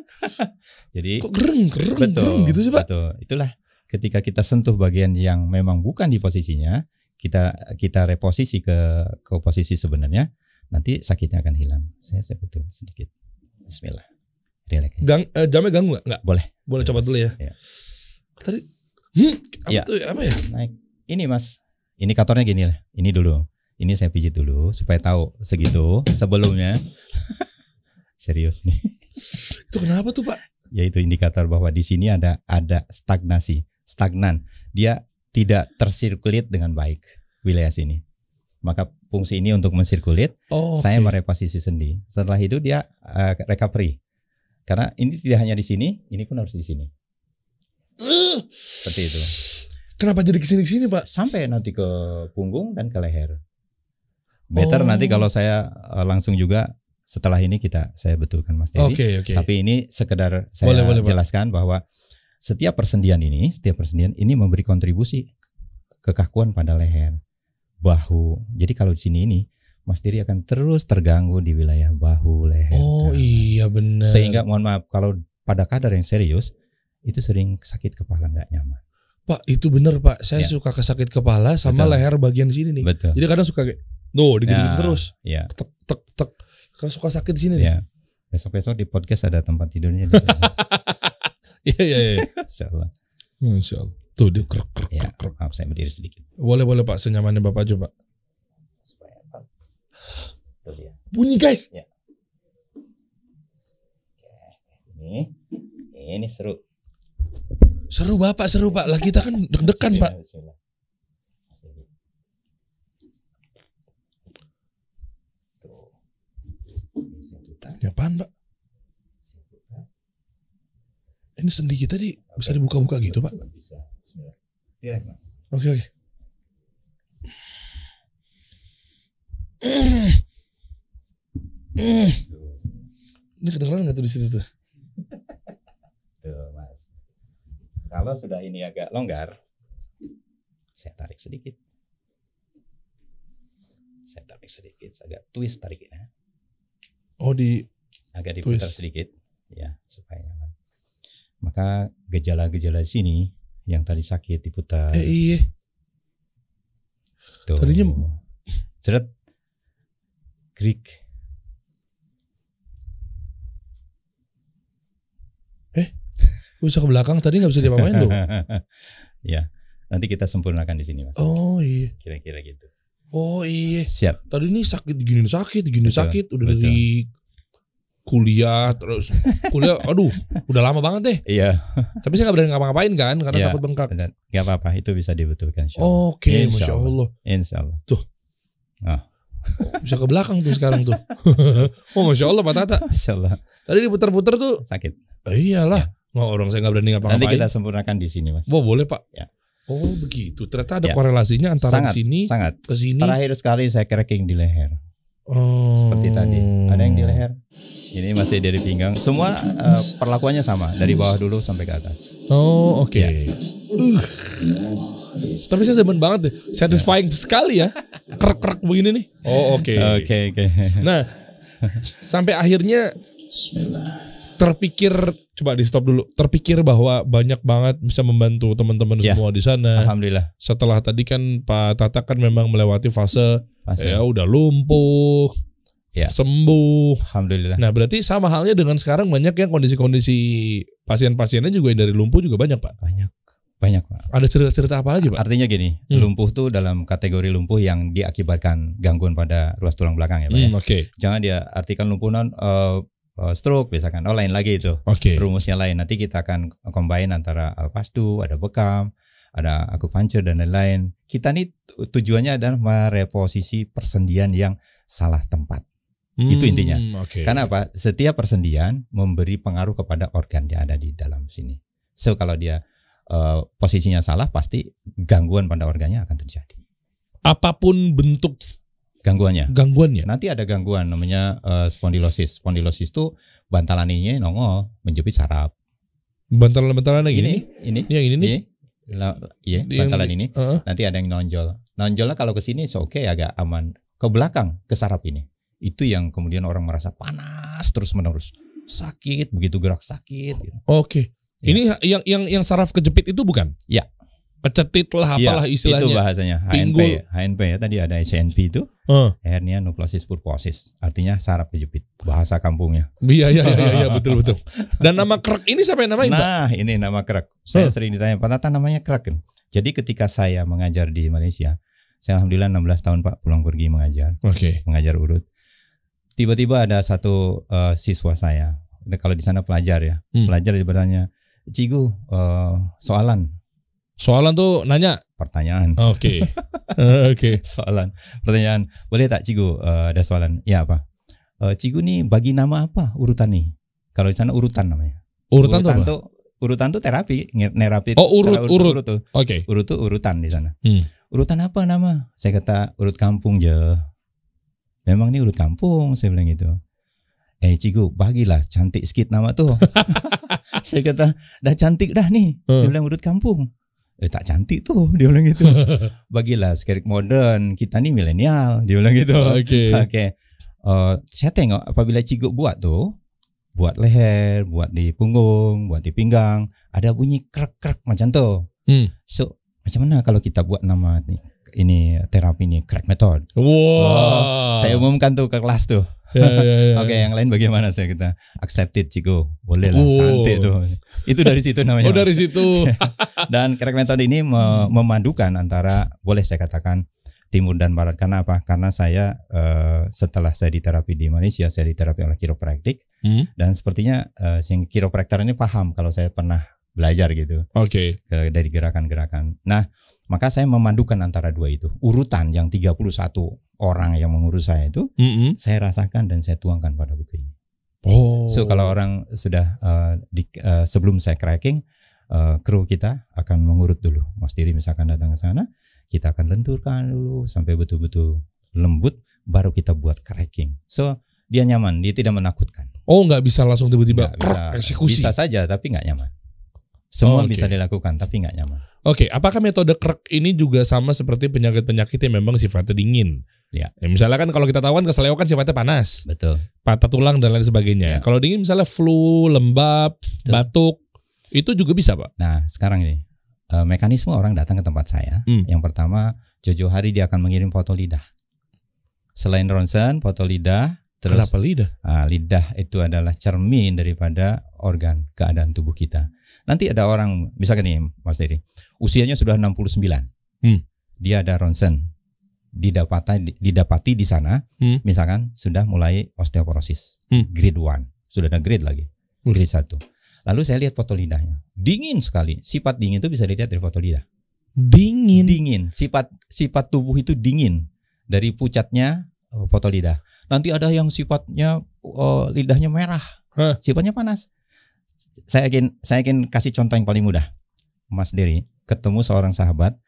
Jadi Kok gereng, gereng, betul. gereng gitu sih Pak? Betul. Itulah ketika kita sentuh bagian yang memang bukan di posisinya, kita kita reposisi ke ke posisi sebenarnya, nanti sakitnya akan hilang. Saya saya betul sedikit. Bismillah. Relax. Gang, eh, jamnya ganggu nggak? Nggak. Boleh. Boleh coba dulu ya. Iya. Tadi, hmm, apa Iya. tuh? Apa ya? Naik. Ini Mas, indikatornya gini lah. Ini dulu. Ini saya pijit dulu supaya tahu segitu sebelumnya. Serius nih. Itu kenapa tuh Pak? Yaitu indikator bahwa di sini ada ada stagnasi, stagnan. Dia tidak tersirkulit dengan baik wilayah sini. Maka fungsi ini untuk mensirkulit, Oh, saya oke. mereposisi sendi. Setelah itu dia eh, recovery. Karena ini tidak hanya di sini, ini pun harus di sini. Eh, Seperti itu. Kenapa jadi ke sini ke sini Pak? sampai nanti ke punggung dan ke leher. Better Oh. nanti kalau saya eh, langsung juga setelah ini kita saya betulkan Mas Dedi. Oke oke. Tapi ini sekedar saya Boleh, boleh, jelaskan bahwa setiap persendian ini, setiap persendian ini memberi kontribusi kekakuan pada leher, bahu. Jadi kalau di sini ini Mas Diri akan terus terganggu di wilayah bahu, leher. Oh tangan. iya benar. Sehingga mohon maaf kalau pada kadar yang serius itu sering sakit kepala nggak nyaman. Pak itu bener Pak. Saya Ya. suka kesakit kepala sama Betul. leher bagian sini nih. Betul. Jadi kadang suka kayak, no digigit Ya, terus, Ya. tek tek tek. Karena suka sakit di sini nih. Ya. Besok-besok di podcast ada tempat tidurnya di sana. Iya iya iya. Insya Allah. Masya Allah. Tuh dia krek krek Ya, krek, maaf saya berdiri sedikit. Boleh boleh Pak senyamannya Bapak aja Pak. Supaya apa? Itu dia. Bunyi guys. Ini, ini seru. Seru Bapak seru Pak. Lah kita kan deg-degan Pak. Bismillah, bismillah. Mas Dedi. Tuh. Ini Ini apaan Pak? Ini sendi kita di bisa dibuka-buka gitu Pak. Mas. Oke oke. Tuh. Ini kedengeran nggak tuh di situ tuh? Tuh, Mas. Kalau sudah ini agak longgar, saya tarik sedikit. Saya tarik sedikit, agak twist tariknya. Oh di Agak diputar Twist. sedikit, ya supaya nyaman. Maka gejala-gejala di sini yang tadi sakit diputar. eh iya. Tuh. tadinya- Seret. Krik. Bisa ke belakang tadi nggak bisa diapa-apain loh. ya, nanti kita sempurnakan di sini, Mas. Oh iya. Kira-kira gitu. Oh iya. Siap. Tadi ini sakit gini sakit gini Betul, sakit udah betul. dari kuliah terus kuliah aduh udah lama banget deh Iya, tapi saya nggak berani ngapa-ngapain kan karena takut bengkak benar. Gak apa-apa, itu bisa dibetulkan insya Allah. oke Insya masya Allah. Allah Insya Allah. Bisa ke belakang tuh sekarang tuh. oh masya Allah Pak Tata. Masya Allah Tadi diputar-putar tuh. sakit. Eh, iyalah. Nggak orang saya nggak berani Nanti ngapa-ngapain. kita sempurnakan di sini mas. Wah boleh Pak. Ya. Oh begitu. Ternyata ada Ya. korelasinya antara Sangat, sini sangat. ke sini. Terakhir sekali saya cracking di leher. Oh. seperti tadi. Ada yang di leher, ini masih dari pinggang. Semua eh, perlakuannya sama dari bawah dulu sampai ke atas. Oh oke. Ya. Uh. Tapi saya demen banget deh. Satisfying sekali ya. Krek-krek begini nih. Oh oke. Oke oke. Nah sampai akhirnya Bismillah. Terpikir coba di stop dulu terpikir bahwa banyak banget bisa membantu teman-teman Ya. semua di sana Alhamdulillah. setelah tadi kan Pak Tata kan memang melewati fase Masih. ya udah lumpuh Ya. sembuh Alhamdulillah. nah berarti sama halnya dengan sekarang banyak yang kondisi-kondisi pasien-pasiennya juga yang dari lumpuh juga banyak Pak Banyak banyak pak. ada cerita-cerita apa lagi Pak Artinya gini, Hmm. lumpuh tuh dalam kategori lumpuh yang diakibatkan gangguan pada ruas tulang belakang ya pak. ya. Hmm, oke Jangan dia artikan lumpuh non eh, eh, stroke misalkan. Oh lain lagi itu. oke Rumusnya lain. Nanti kita akan combine antara alpastu, ada bekam, ada akupuncture dan lain-lain. Kita nih tu- tujuannya adalah mereposisi persendian yang salah tempat. itu intinya. Hmm, oke Karena apa? Setiap persendian memberi pengaruh kepada organ yang ada di dalam sini. So kalau dia eh, posisinya salah, pasti gangguan pada organnya akan terjadi. apa pun bentuk Gangguannya. gangguannya Nanti ada gangguan namanya eh, spondilosis. Spondilosis itu bantalan ininya nongol menjepit saraf. bantalan-bantalan lagi Ini, ini ini, ini yang ini nih ini, La- iya, Yang- bantalan ini. Heeh. Nanti ada yang nonjol. Nonjolnya kalau ke sini oke agak aman. Ke belakang, ke saraf ini. Itu yang kemudian orang merasa panas terus menerus. Sakit, begitu gerak sakit. gitu. Oke. Ya. Ini yang yang yang saraf kejepit itu bukan? Ya. Kecetit lah Iya, apalah Itu istilahnya. bahasanya Pinggul. HNP. HNP ya tadi ada SNP itu Eh, hernia nukleosis purposis. Artinya saraf kejepit. Bahasa kampungnya. Iya iya iya iya betul betul. Dan nama krek ini siapa yang namain, Pak? Nah, ini nama krek. Saya Huh. sering ditanya, Pak Tata namanya krek kan? Jadi ketika saya mengajar di Malaysia, saya alhamdulillah 16 tahun Pak pulang pergi mengajar, Oke. mengajar urut. Tiba-tiba ada satu eh, siswa saya. Kalau di sana pelajar ya, Hmm. pelajar dia bertanya, "Cigu, eh, soalan, Soalan tuh nanya. pertanyaan." Oke. Eh, Oke. soalan pertanyaan boleh tak cigu Eh, ada soalan ya apa Eh, cigu nih bagi nama apa urutan nih kalau di sana urutan namanya Urutan, tuh apa? tuh urutan tuh terapi nerapi Oh, urut, secara urut. urut tuh Oke. urut tuh urutan di sana Hmm. urutan apa nama saya kata urut kampung je memang nih urut kampung saya bilang gitu eh cigu bagilah cantik sedikit nama tuh saya kata dah cantik dah nih saya Hmm. bilang urut kampung eh tak cantik tuh dia bilang gitu bagilah sekarang modern kita nih milenial dia bilang gitu Oke. Oke. Eh, saya tengok apabila Cigu buat tuh, buat leher, buat di punggung, buat di pinggang, ada bunyi krek-krek macam tuh. Hmm. So, macam mana kalau kita buat nama nih, ini terapi ini crack method. Wah. Saya umumkan tuh ke kelas tuh. Ya, ya, ya. Oke, yang lain bagaimana saya kita accepted Cigu. Boleh lah, Oh. cantik tuh. Itu dari situ namanya. Oh dari Mas. situ. Dan crack method ini me- memadukan antara boleh saya katakan timur dan barat karena apa? Karena saya eh, setelah saya diterapi di Malaysia, saya diterapi oleh kiropraktik Hmm. dan sepertinya eh, si kiropraktor ini paham kalau saya pernah belajar gitu Oke. ke- dari gerakan-gerakan. Nah, maka saya memadukan antara dua itu. Urutan yang 31 orang yang mengurus saya itu Mm-mm. saya rasakan dan saya tuangkan pada buku ini. Oh. So kalau orang sudah eh, di, eh, sebelum saya cracking, eh, kru kita akan mengurut dulu. Mas Diri misalkan datang ke sana, kita akan lenturkan dulu sampai betul-betul lembut, baru kita buat cracking. So dia nyaman, dia tidak menakutkan. Oh nggak bisa langsung tiba-tiba bisa, eksekusi. bisa saja, tapi nggak nyaman. Semua Oh, oke. bisa dilakukan, tapi nggak nyaman. Oke, apakah metode krek ini juga sama seperti penyakit-penyakit yang memang sifatnya dingin? Ya. misalnya kan kalau kita tahu kan keseleo kan sifatnya panas, Betul. patah tulang dan lain sebagainya. Ya. Kalau dingin misalnya flu, lembab, batuk, itu juga bisa pak? Nah sekarang ini eh, mekanisme orang datang ke tempat saya. Hmm. Yang pertama, Jojo hari dia akan mengirim foto lidah. Selain ronsen, foto lidah, terus Kenapa lidah? Ah, lidah itu adalah cermin daripada organ keadaan tubuh kita. Nanti ada orang, misalkan nih Mas Dery, usianya sudah 69. Hmm. Dia ada ronsen. Didapati, didapati di sana, Hmm. misalkan sudah mulai osteoporosis. Hmm. Grade 1. Sudah ada grade lagi. Grade 1. Lalu saya lihat foto lidahnya. Dingin sekali. Sifat dingin itu bisa dilihat dari foto lidah. Dingin. Dingin. Sifat sifat tubuh itu dingin. Dari pucatnya eh, foto lidah. Nanti ada yang sifatnya eh, lidahnya merah, Hah. sifatnya panas. Saya ingin saya ingin kasih contoh yang paling mudah. Mas Dery ketemu seorang sahabat,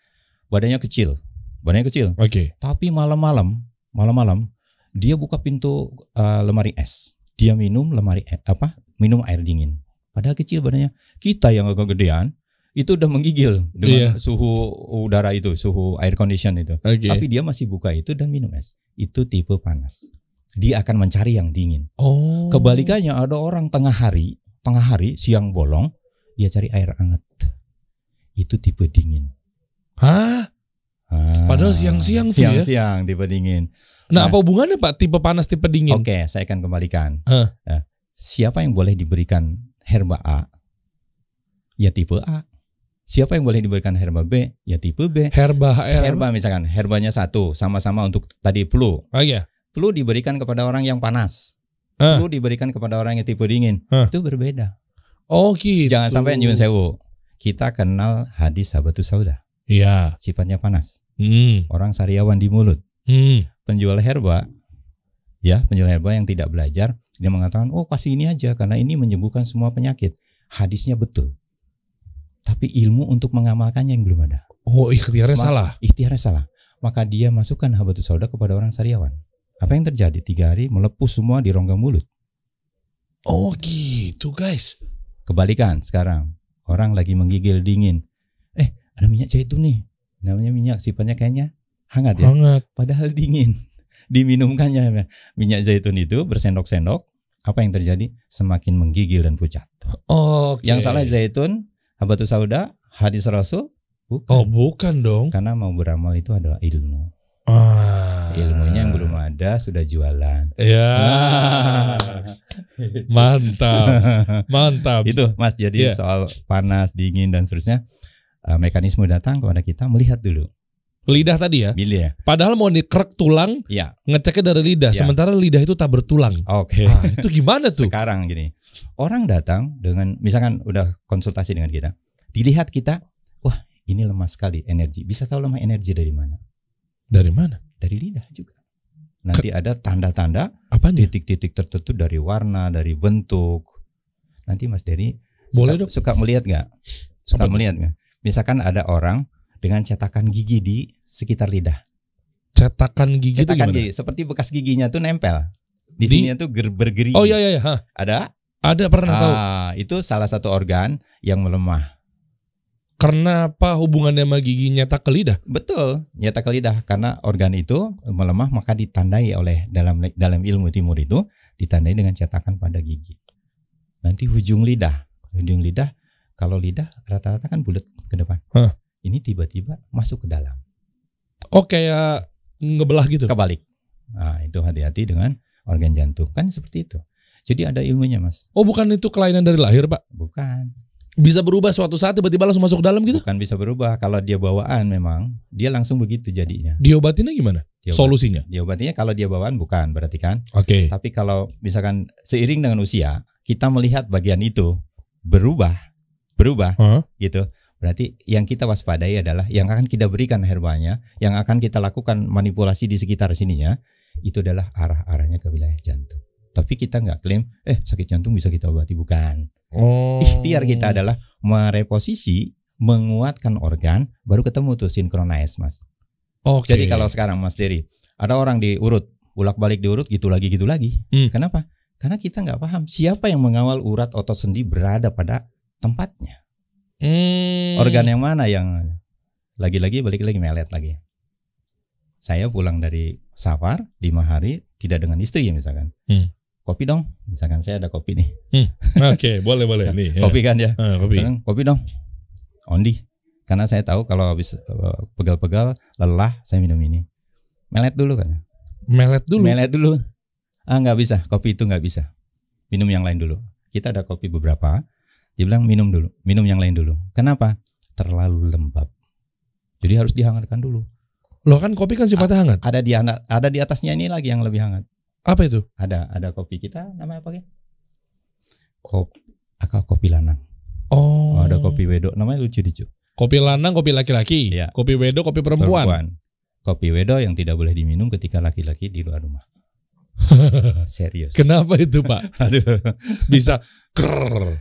badannya kecil, badannya kecil, Oke. tapi malam-malam, malam-malam dia buka pintu eh, lemari es. Dia minum lemari e- apa? Minum air dingin. Padahal kecil badannya. Kita yang agak gedean itu udah menggigil dengan suhu udara itu, suhu air condition itu. Oke. Tapi dia masih buka itu dan minum es. Itu tipe panas. Dia akan mencari yang dingin. Oh. Kebalikannya ada orang tengah hari, tengah hari siang bolong, dia cari air hangat. Itu tipe dingin. Hah? Ah, Padahal siang-siang tuh ya? Siang-siang tipe dingin. Nah, Nah. apa hubungannya Pak tipe panas tipe dingin? Oke, saya akan kembalikan. Hah. Ya. Siapa yang boleh diberikan herba A? Ya tipe A. Siapa yang boleh diberikan herba B? Ya tipe B. Herba HR. Herba misalkan, herbanya satu, sama-sama untuk tadi flu. Oh iya. Flu diberikan kepada orang yang panas. Ah. Flu diberikan kepada orang yang tipe dingin. Ah. Itu berbeda. Oh gitu. Jangan sampai nyun sewu. Kita kenal hadis sahabatus sauda. Iya. Sifatnya panas. Hmm. Orang sariawan di mulut. Hmm. Penjual herba, ya penjual herba yang tidak belajar, dia mengatakan, oh kasih ini aja karena ini menyembuhkan semua penyakit. Hadisnya betul. Tapi ilmu untuk mengamalkannya yang belum ada. Oh ikhtiarnya Ma- salah. Ikhtiarnya salah. Maka dia masukkan habatus sauda kepada orang sariawan. Apa yang terjadi? Tiga hari melepus semua di rongga mulut. Oh gitu guys. Kebalikan sekarang. Orang lagi menggigil dingin. Ada minyak zaitun nih. Namanya minyak sifatnya kayaknya hangat ya. Hangat. Padahal dingin. Diminumkannya minyak zaitun itu bersendok-sendok. Apa yang terjadi? Semakin menggigil dan pucat. Oke. Yang salah zaitun, habatus sauda, hadis rasul, bukan. Oh bukan dong. Karena mau beramal itu adalah ilmu. Ah. Ilmunya yang belum ada sudah jualan. Ya. Mantap. Mantap. itu Mas jadi Iya. soal panas, dingin dan seterusnya eh, mekanisme datang kepada kita melihat dulu. Lidah tadi ya. Ya. Padahal mau dikrek tulang, Iya. ngeceknya dari lidah. Ya. Sementara lidah itu tak bertulang. Oke. Ah, itu gimana tuh? Sekarang gini. Orang datang dengan misalkan udah konsultasi dengan kita. Dilihat kita, wah, ini lemah sekali energi. Bisa tahu lemah energi dari mana? Dari mana? Dari lidah juga. Nanti ada tanda-tanda titik-titik tertentu dari warna, dari bentuk. Nanti Mas Dery Boleh suka, dong. suka melihat nggak? Suka melihat nggak? Misalkan ada orang dengan cetakan gigi di sekitar lidah. Cetakan gigi itu Cetakan gimana? gigi seperti bekas giginya tuh nempel. Di, Di- sini tuh ger- bergerigi. Oh iya iya iya. Hah. Ada? Ada pernah tahu. Ah, itu salah satu organ yang melemah. Kenapa hubungannya sama gigi nyetak ke lidah? Betul, nyetak ke lidah karena organ itu melemah maka ditandai oleh dalam dalam ilmu timur itu ditandai dengan cetakan pada gigi. Nanti ujung lidah, ujung lidah kalau lidah rata-rata kan bulat ke depan. Hah. Ini tiba-tiba masuk ke dalam, Oh kayak ngebelah gitu. kebalik. Nah, itu hati-hati dengan organ jantung. Kan seperti itu. Jadi ada ilmunya, Mas. Oh bukan itu kelainan dari lahir pak? Bukan. Bisa berubah suatu saat tiba-tiba langsung masuk ke dalam gitu? Bukan bisa berubah. Kalau dia bawaan memang dia langsung begitu jadinya. Diobatinnya gimana? Diobat- Solusinya? Diobatinya kalau dia bawaan bukan berarti kan Oke. Tapi kalau misalkan seiring dengan usia, kita melihat bagian itu berubah, berubah Hah? gitu. Berarti yang kita waspadai adalah yang akan kita berikan herbanya, yang akan kita lakukan manipulasi di sekitar sininya, itu adalah arah-arahnya ke wilayah jantung. Tapi kita nggak klaim, eh sakit jantung bisa kita obati bukan. Oh. Ikhtiar kita adalah mereposisi, menguatkan organ, baru ketemu tuh sinkronize mas. Oke. Jadi kalau sekarang Mas Dery, ada orang diurut, ulak-balik diurut gitu lagi gitu lagi. Hmm. Kenapa? Karena kita nggak paham siapa yang mengawal urat otot sendi berada pada tempatnya. Hmm. Organ yang mana yang lagi-lagi balik lagi melet lagi. Saya pulang dari safar lima hari tidak dengan istri misalkan. Hmm. Kopi dong, misalkan saya ada kopi nih. Oke, boleh boleh nih. ya. Kopi kan ya. Ah, kopi. Misalkan, kopi dong. Ondi. Karena saya tahu kalau habis eh, pegal-pegal lelah saya minum ini. Melet dulu kan. Melet dulu. Melet dulu. Ah nggak bisa, kopi itu nggak bisa. Minum yang lain dulu. Kita ada kopi beberapa. Dia bilang minum dulu, minum yang lain dulu. Kenapa? Terlalu lembab. Jadi harus dihangatkan dulu. Loh kan kopi kan sifatnya hangat. Ada di ana- ada di atasnya ini lagi yang lebih hangat. Apa itu? Ada ada kopi kita namanya apa ya? Kopi akal kopi lanang. Oh. Oh, ada kopi wedok namanya lucu lucu. Kopi lanang, kopi laki-laki. Iya. Kopi wedo, kopi perempuan. Kopi wedo yang tidak boleh diminum ketika laki-laki di luar rumah. Serius. Kenapa itu Pak? Aduh. Bisa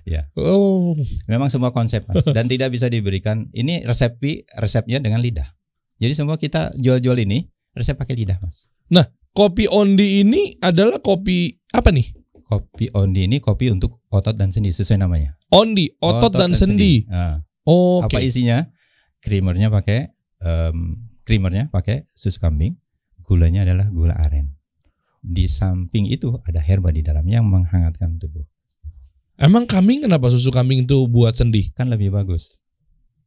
Ya. Oh, Memang semua konsep mas dan tidak bisa diberikan. Ini resepi resepnya dengan lidah. Jadi semua kita jual-jual ini resep pakai lidah mas. kopi ondi ini adalah kopi apa nih? Kopi ondi ini kopi untuk otot dan sendi sesuai namanya. Ondi, otot, dan, sendi. Nah, Oh, Apa Oke. isinya? Creamernya pakai em, creamernya pakai susu kambing, gulanya adalah gula aren. Di samping itu ada herba di dalam yang menghangatkan tubuh. Emang kambing kenapa susu kambing itu buat sendi? Kan lebih bagus,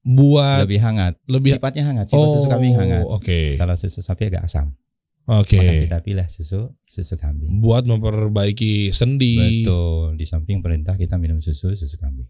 Buat lebih hangat. lebih Sifatnya hangat, sifat susu kambing hangat. Oke. Kalau susu sapi agak asam. Oke. Maka kita pilih susu susu kambing. Buat memperbaiki sendi. Betul. Di samping perintah kita minum susu susu kambing.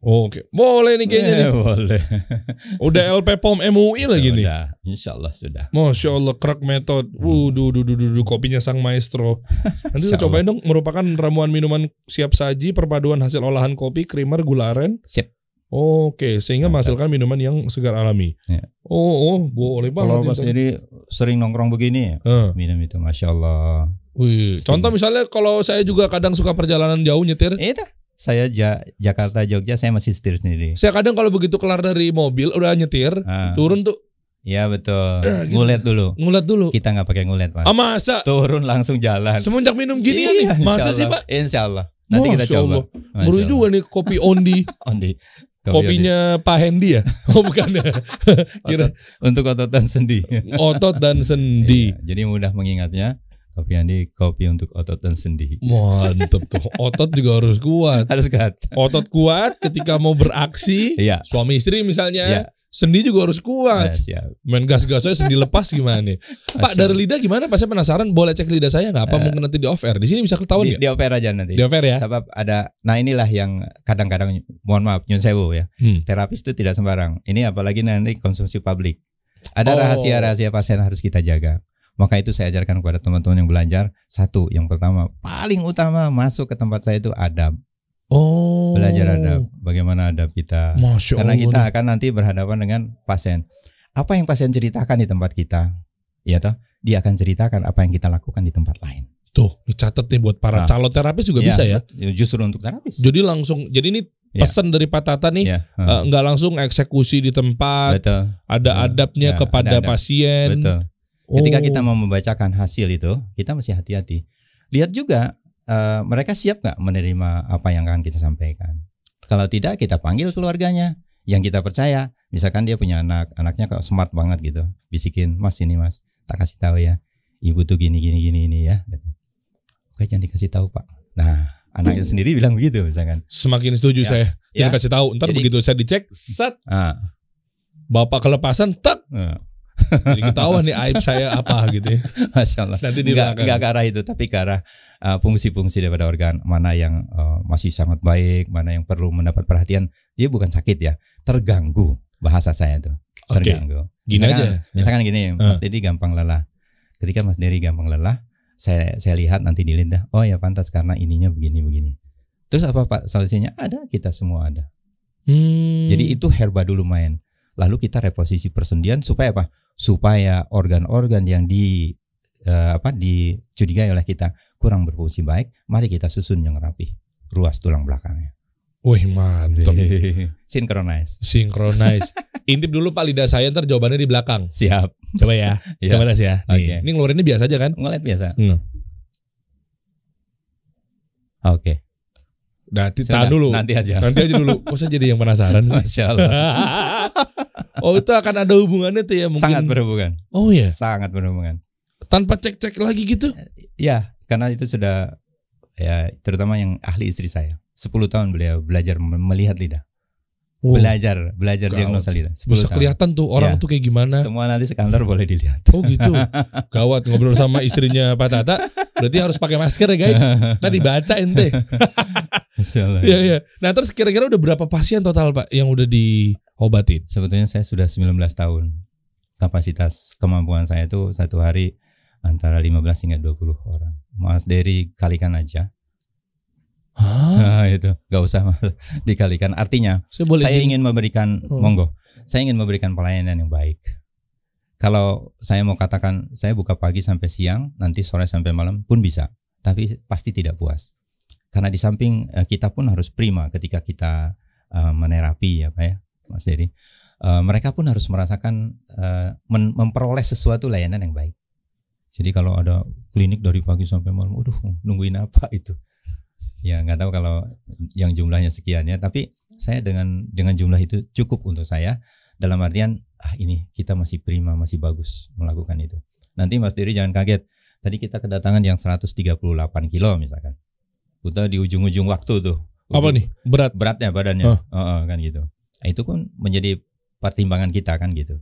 Oke. Boleh nih kayaknya nih. Eh, boleh. Udah LP POM MUI lagi nih. Sudah. Insya Allah sudah. Masya Allah crack method. Wuduh, duh, duh, duh, duh, kopinya sang maestro. Nanti kita cobain dong merupakan ramuan minuman siap saji perpaduan hasil olahan kopi, creamer, gula aren. Sip. Oke, sehingga menghasilkan minuman yang segar alami. Ya. Oh, oh, boleh Kalau banget. Mas Intan. Diri sering nongkrong begini, Eh, minum itu, masya Allah. wih. Contoh misalnya kalau saya juga kadang suka perjalanan jauh nyetir. Itu saya Ja- Jakarta Jogja saya masih setir sendiri. Saya kadang kalau begitu kelar dari mobil udah nyetir, Ah, turun tuh Iya betul. gitu. Ngulet dulu. ngulat dulu. Kita nggak pakai ngulet mas. Ah masa? Turun langsung jalan. Semenjak minum gini Iya, nih, masa sih pak? Insya Allah. Nanti kita Masya coba. Allah. Masya Baru juga nih kopi ondi, Ondi. Kopi kopinya Pak Hendy ya? Oh bukan ya? Kira Ondi. Untuk otot dan sendi. otot dan sendi. Iya, jadi mudah mengingatnya. Kopi Andi kopi untuk otot dan sendi. Mantep tuh. Otot juga harus kuat. Harus kat. Otot kuat ketika mau beraksi. Iya. Suami istri misalnya. Iya. Sendi juga harus kuat. Ya, siap. Main gas-gas aja sendi lepas gimana nih? Pak dari lidah gimana? Pak saya penasaran. Boleh cek lidah saya nggak? Apa Eh, mungkin nanti di off air? Di sini bisa ketahuan di, ya? di oper aja nanti. Di oper ya? Sebab ada. Nah inilah yang kadang-kadang mohon maaf nyun sewu ya. Hmm. Terapis itu tidak sembarang. Ini apalagi nanti konsumsi publik. Ada Oh. rahasia-rahasia pasien harus kita jaga. Maka itu saya ajarkan kepada teman-teman yang belajar. Satu, yang pertama, paling utama masuk ke tempat saya itu adab. Oh. Belajar adab. Bagaimana adab kita. Masya Karena Allah. kita akan nanti berhadapan dengan pasien. Apa yang pasien ceritakan di tempat kita, ya toh, dia akan ceritakan apa yang kita lakukan di tempat lain. Tuh, dicatat nih buat para Nah. calon terapis juga Iya, bisa ya. bet- Justru untuk terapis. Jadi langsung, jadi ini Ya. pesan dari Pak Tata nih, Ya, eh, nggak langsung eksekusi di tempat, betul, ada Ya, adabnya ya, kepada ada adab. pasien. betul. Ketika Oh. kita mau membacakan hasil itu, kita mesti hati-hati. Lihat juga eh, mereka siap nggak menerima apa yang akan kita sampaikan. Kalau tidak, kita panggil keluarganya yang kita percaya. Misalkan dia punya anak, anaknya kok smart banget gitu, bisikin, Mas ini Mas, tak kasih tahu ya, ibu tuh gini gini gini ini ya. Oke jangan dikasih tahu Pak. Nah, anaknya sendiri bilang begitu misalkan. Semakin setuju Ya. saya. Ya. Jangan kasih tahu. Ntar Jadi- begitu saya dicek, set, Ah, bapak kelepasan, tek. eh, Jadi ketahuan nih aib saya apa gitu ya. Masya Allah. Nanti belakang. enggak ke arah itu, tapi ke arah uh, fungsi-fungsi daripada organ mana yang uh, masih sangat baik, mana yang perlu mendapat perhatian. Dia bukan sakit ya, terganggu bahasa saya tuh, terganggu. gini Misalkan- aja. Ya. Misalkan gini, Mas Dedi gampang lelah. Ketika Mas Dedi gampang lelah, saya saya lihat nanti di lidah, oh ya pantas karena ininya begini begini. Terus apa Pak solusinya? Ada, kita semua ada. Hmm. Jadi itu herba dulu main. Lalu kita reposisi persendian supaya apa? Supaya organ-organ yang di eh, apa dicurigai oleh kita kurang berfungsi baik, mari kita susun yang rapi, ruas tulang belakangnya. Wih mantep. Synchronize. Synchronize. Intip dulu Pak lidah saya ntar jawabannya di belakang. Siap. Coba ya. Ya. Coba das ya. Nih, Oke. Ini ngeluarinnya biasa aja kan? Ngeliat biasa. Hmm. Oke. Nanti Sudah, tahan dulu. Nanti aja. Nanti aja dulu. Kok saya jadi yang penasaran sih? Masya Allah. Oh itu akan ada hubungannya tuh ya mungkin. Sangat berhubungan. Oh ya. Sangat berhubungan. Tanpa cek-cek lagi gitu. Ya, karena itu sudah ya terutama yang ahli istri saya. 10 tahun beliau belajar melihat lidah. Oh, Belajar, belajar diagnosa lidah. 10 bisa tahun. kelihatan tuh orang Ya. tuh kayak gimana. Semua nanti sekantor boleh dilihat. Oh gitu. Gawat ngobrol sama istrinya Pak Tata. Berarti harus pakai masker ya guys. Tadi baca ente. Masya Allah. Iya iya. Nah terus kira-kira udah berapa pasien total Pak yang udah diobatin? Sebetulnya saya sudah 19 tahun. Kapasitas kemampuan saya itu satu hari antara 15 hingga 20 orang. Mas Dery kalikan aja. Hah? Nah, itu nggak usah dikalikan. Artinya Saya boleh saya ingin memberikan Oh. monggo. Saya ingin memberikan pelayanan yang baik. Kalau saya mau katakan saya buka pagi sampai siang, nanti sore sampai malam pun bisa, tapi pasti tidak puas. Karena di samping eh, kita pun harus prima ketika kita eh, menerapi ya Pak ya, Mas Dedi. Eh, mereka pun harus merasakan men- memperoleh sesuatu layanan yang baik. Jadi kalau ada klinik dari pagi sampai malam, waduh nungguin apa itu? Ya nggak tahu kalau yang jumlahnya sekian ya, tapi saya dengan dengan jumlah itu cukup untuk saya dalam artian ah ini kita masih prima masih bagus melakukan itu nanti Mas Diri jangan kaget tadi kita kedatangan yang 138 kilo misalkan kita di ujung-ujung waktu tuh Apa nih? Berat. beratnya badannya Hah. Heeh, kan gitu Nah, itu pun menjadi pertimbangan kita kan gitu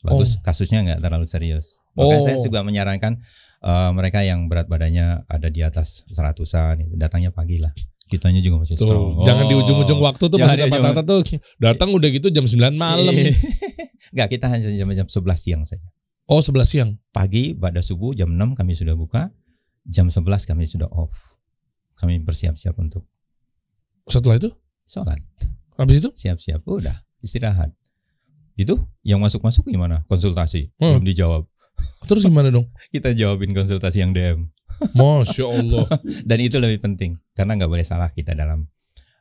bagus kasusnya nggak terlalu serius makanya Oh. saya juga menyarankan eh, mereka yang berat badannya ada di atas seratusan itu datangnya pagi lah kitanya juga masih Tuh, strong jangan di Oh. ujung-ujung waktu tuh maksudnya di Pak ujung- Tata tuh datang udah gitu jam 9 malam. Iya. Nggak, kita hanya jam jam 11 siang saja. Oh, 11 siang. Pagi pada subuh jam 6 kami sudah buka, jam 11 kami sudah off. Kami bersiap-siap untuk Setelah itu sholat. habis itu Siap-siap, udah istirahat. Itu yang masuk-masuk gimana? Konsultasi. Hmm. Belum dijawab. terus gimana dong? Kita jawabin konsultasi yang DM. Masya Allah. Dan itu lebih penting karena nggak boleh salah kita dalam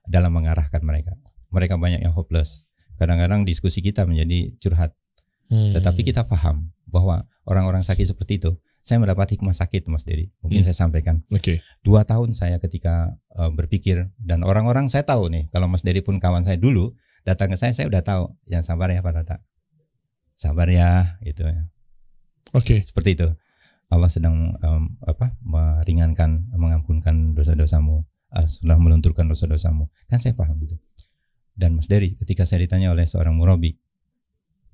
dalam mengarahkan mereka. Mereka banyak yang hopeless. Kadang-kadang diskusi kita menjadi curhat. Hmm. Tetapi kita paham bahwa orang-orang sakit seperti itu, saya mendapat hikmah sakit, Mas Dedi. Mungkin Hmm. saya sampaikan. Oke. Dua tahun saya ketika eh, berpikir dan orang-orang saya tahu nih, kalau Mas Dedi pun kawan saya dulu datang ke saya, saya udah tahu. Yang sabar ya Pak Tata. Sabar ya, gitu ya. Oke. Seperti itu. Allah sedang em, apa meringankan, mengampunkan dosa-dosamu, eh, sudah melunturkan dosa-dosamu. Kan saya paham itu. Dan Mas Dery, ketika saya ditanya oleh seorang murabi,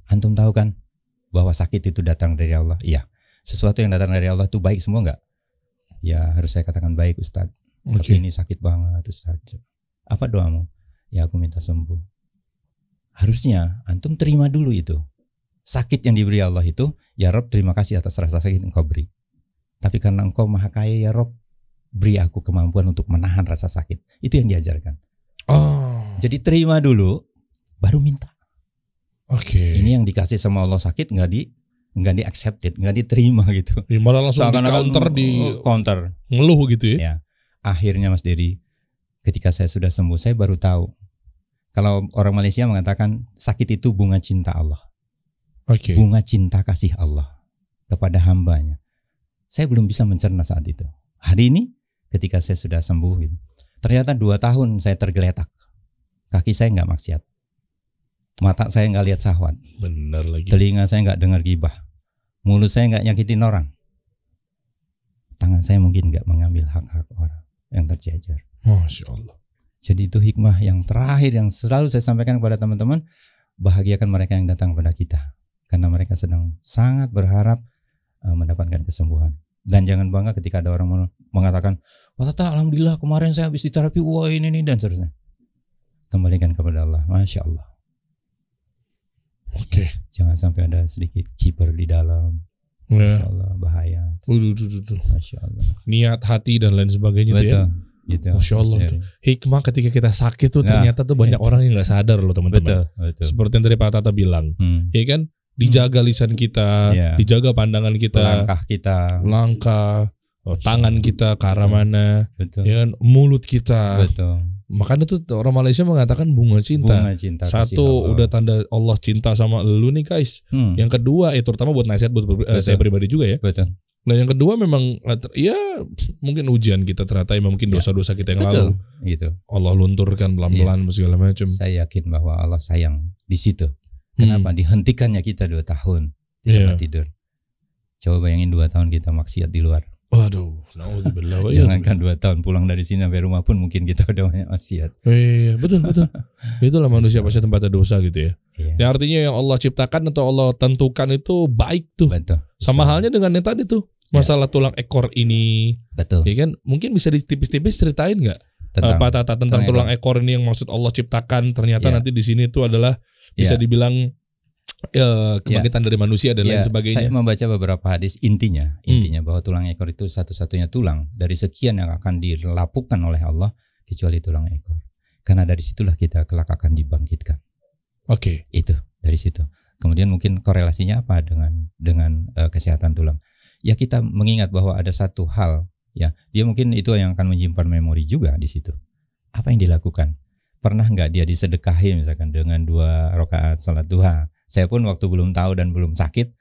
antum tahu kan bahwa sakit itu datang dari Allah? Iya. Sesuatu yang datang dari Allah itu baik semua enggak? Ya harus saya katakan baik Ustadz. Oke. Tapi ini sakit banget Ustadz. Apa doamu? Ya aku minta sembuh. Harusnya antum terima dulu itu. Sakit yang diberi Allah itu, ya Rob terima kasih atas rasa sakit yang engkau beri. Tapi karena engkau maha kaya ya Rob, beri aku kemampuan untuk menahan rasa sakit. Itu yang diajarkan. Oh. Jadi terima dulu, baru minta. Oke. Ini yang dikasih sama Allah sakit nggak di nggak di accepted, nggak diterima gitu. Ya, malah langsung di Seakan-akan, counter di counter. ngeluh gitu ya. Ya. Akhirnya Mas Dedi, ketika saya sudah sembuh, saya baru tahu kalau orang Malaysia mengatakan sakit itu bunga cinta Allah, Oke. bunga cinta kasih Allah kepada hambanya. Saya belum bisa mencerna saat itu. Hari ini, ketika saya sudah sembuh, gitu, ternyata dua tahun saya tergeletak, kaki saya nggak maksiat, mata saya nggak lihat sahwat, Bener lagi. telinga saya nggak dengar gibah, mulut saya nggak nyakitin orang, tangan saya mungkin nggak mengambil hak-hak orang yang tercecer. Masya Allah. Jadi itu hikmah yang terakhir yang selalu saya sampaikan kepada teman-teman, bahagiakan mereka yang datang kepada kita, karena mereka sedang sangat berharap uh, mendapatkan kesembuhan. Dan jangan bangga ketika ada orang mengatakan, wah Tata, alhamdulillah kemarin saya habis diterapi, wah ini ini dan seterusnya. Kembalikan kepada Allah, masya Allah. Oke. Jangan sampai ada sedikit kiper di dalam, Ya. masya Allah bahaya, Waduh, duh, duh, duh. masya Allah. Niat hati dan lain sebagainya tuh ya. Betul, gitu. Masya Allah. Heri. Hikmah ketika kita sakit tuh Nah, ternyata tuh banyak itu. orang yang nggak sadar loh teman-teman. Seperti yang tadi Pak Tata bilang, Hmm. ya kan? Dijaga lisan kita, Iya. dijaga pandangan kita, Langkah kita, langkah, oh, tangan kita ke arah mana, betul, ya kan? Mulut kita. betul. Makanya tuh orang Malaysia mengatakan bunga cinta. Bunga cinta Satu Allah. udah tanda Allah cinta sama lu nih guys. Hmm, Yang kedua, ya terutama buat nasihat buat eh, saya Betul. pribadi juga ya. betul. Nah yang kedua memang eh, ya mungkin ujian kita ternyata emang mungkin Ya. dosa-dosa kita yang Betul. lalu Gitu. Allah lunturkan pelan-pelan segala macam. Saya yakin bahwa Allah sayang di situ. Kenapa dihentikannya kita dua tahun di Iya. tempat tidur? Coba bayangin dua tahun kita maksiat di luar. Waduh, naudzubillah. wa Jangankan dua tahun pulang dari sini sampai rumah pun mungkin kita udah banyak maksiat. Iya, betul betul. Itulah manusia pasti tempatnya dosa gitu ya. Iya. Ya artinya yang Allah ciptakan atau Allah tentukan itu baik tuh. Betul. Sama Insya halnya dengan yang tadi tuh masalah tulang ekor ini. Betul. ya kan? Mungkin bisa ditipis-tipis ceritain nggak? Tentang Eh, Pak Tata tentang tulang tulang ekor ini yang maksud Allah ciptakan ternyata Iya. nanti di sini itu adalah bisa Iya. dibilang eh, kebangkitan dari manusia dan lain Ya, Saya sebagainya. membaca beberapa hadis intinya, Hmm. intinya bahwa tulang ekor itu satu-satunya tulang dari sekian yang akan dilapukan oleh Allah kecuali tulang ekor. Karena dari situlah kita kelak akan dibangkitkan. Oke. Itu dari situ. Kemudian mungkin korelasinya apa dengan dengan eh, kesehatan tulang? Ya kita mengingat bahwa ada satu hal ya, dia mungkin itu yang akan menyimpan memori juga di situ. Apa yang dilakukan? Pernah nggak dia disedekahi misalkan dengan dua rakaat sholat duha? Saya pun waktu belum tahu dan belum sakit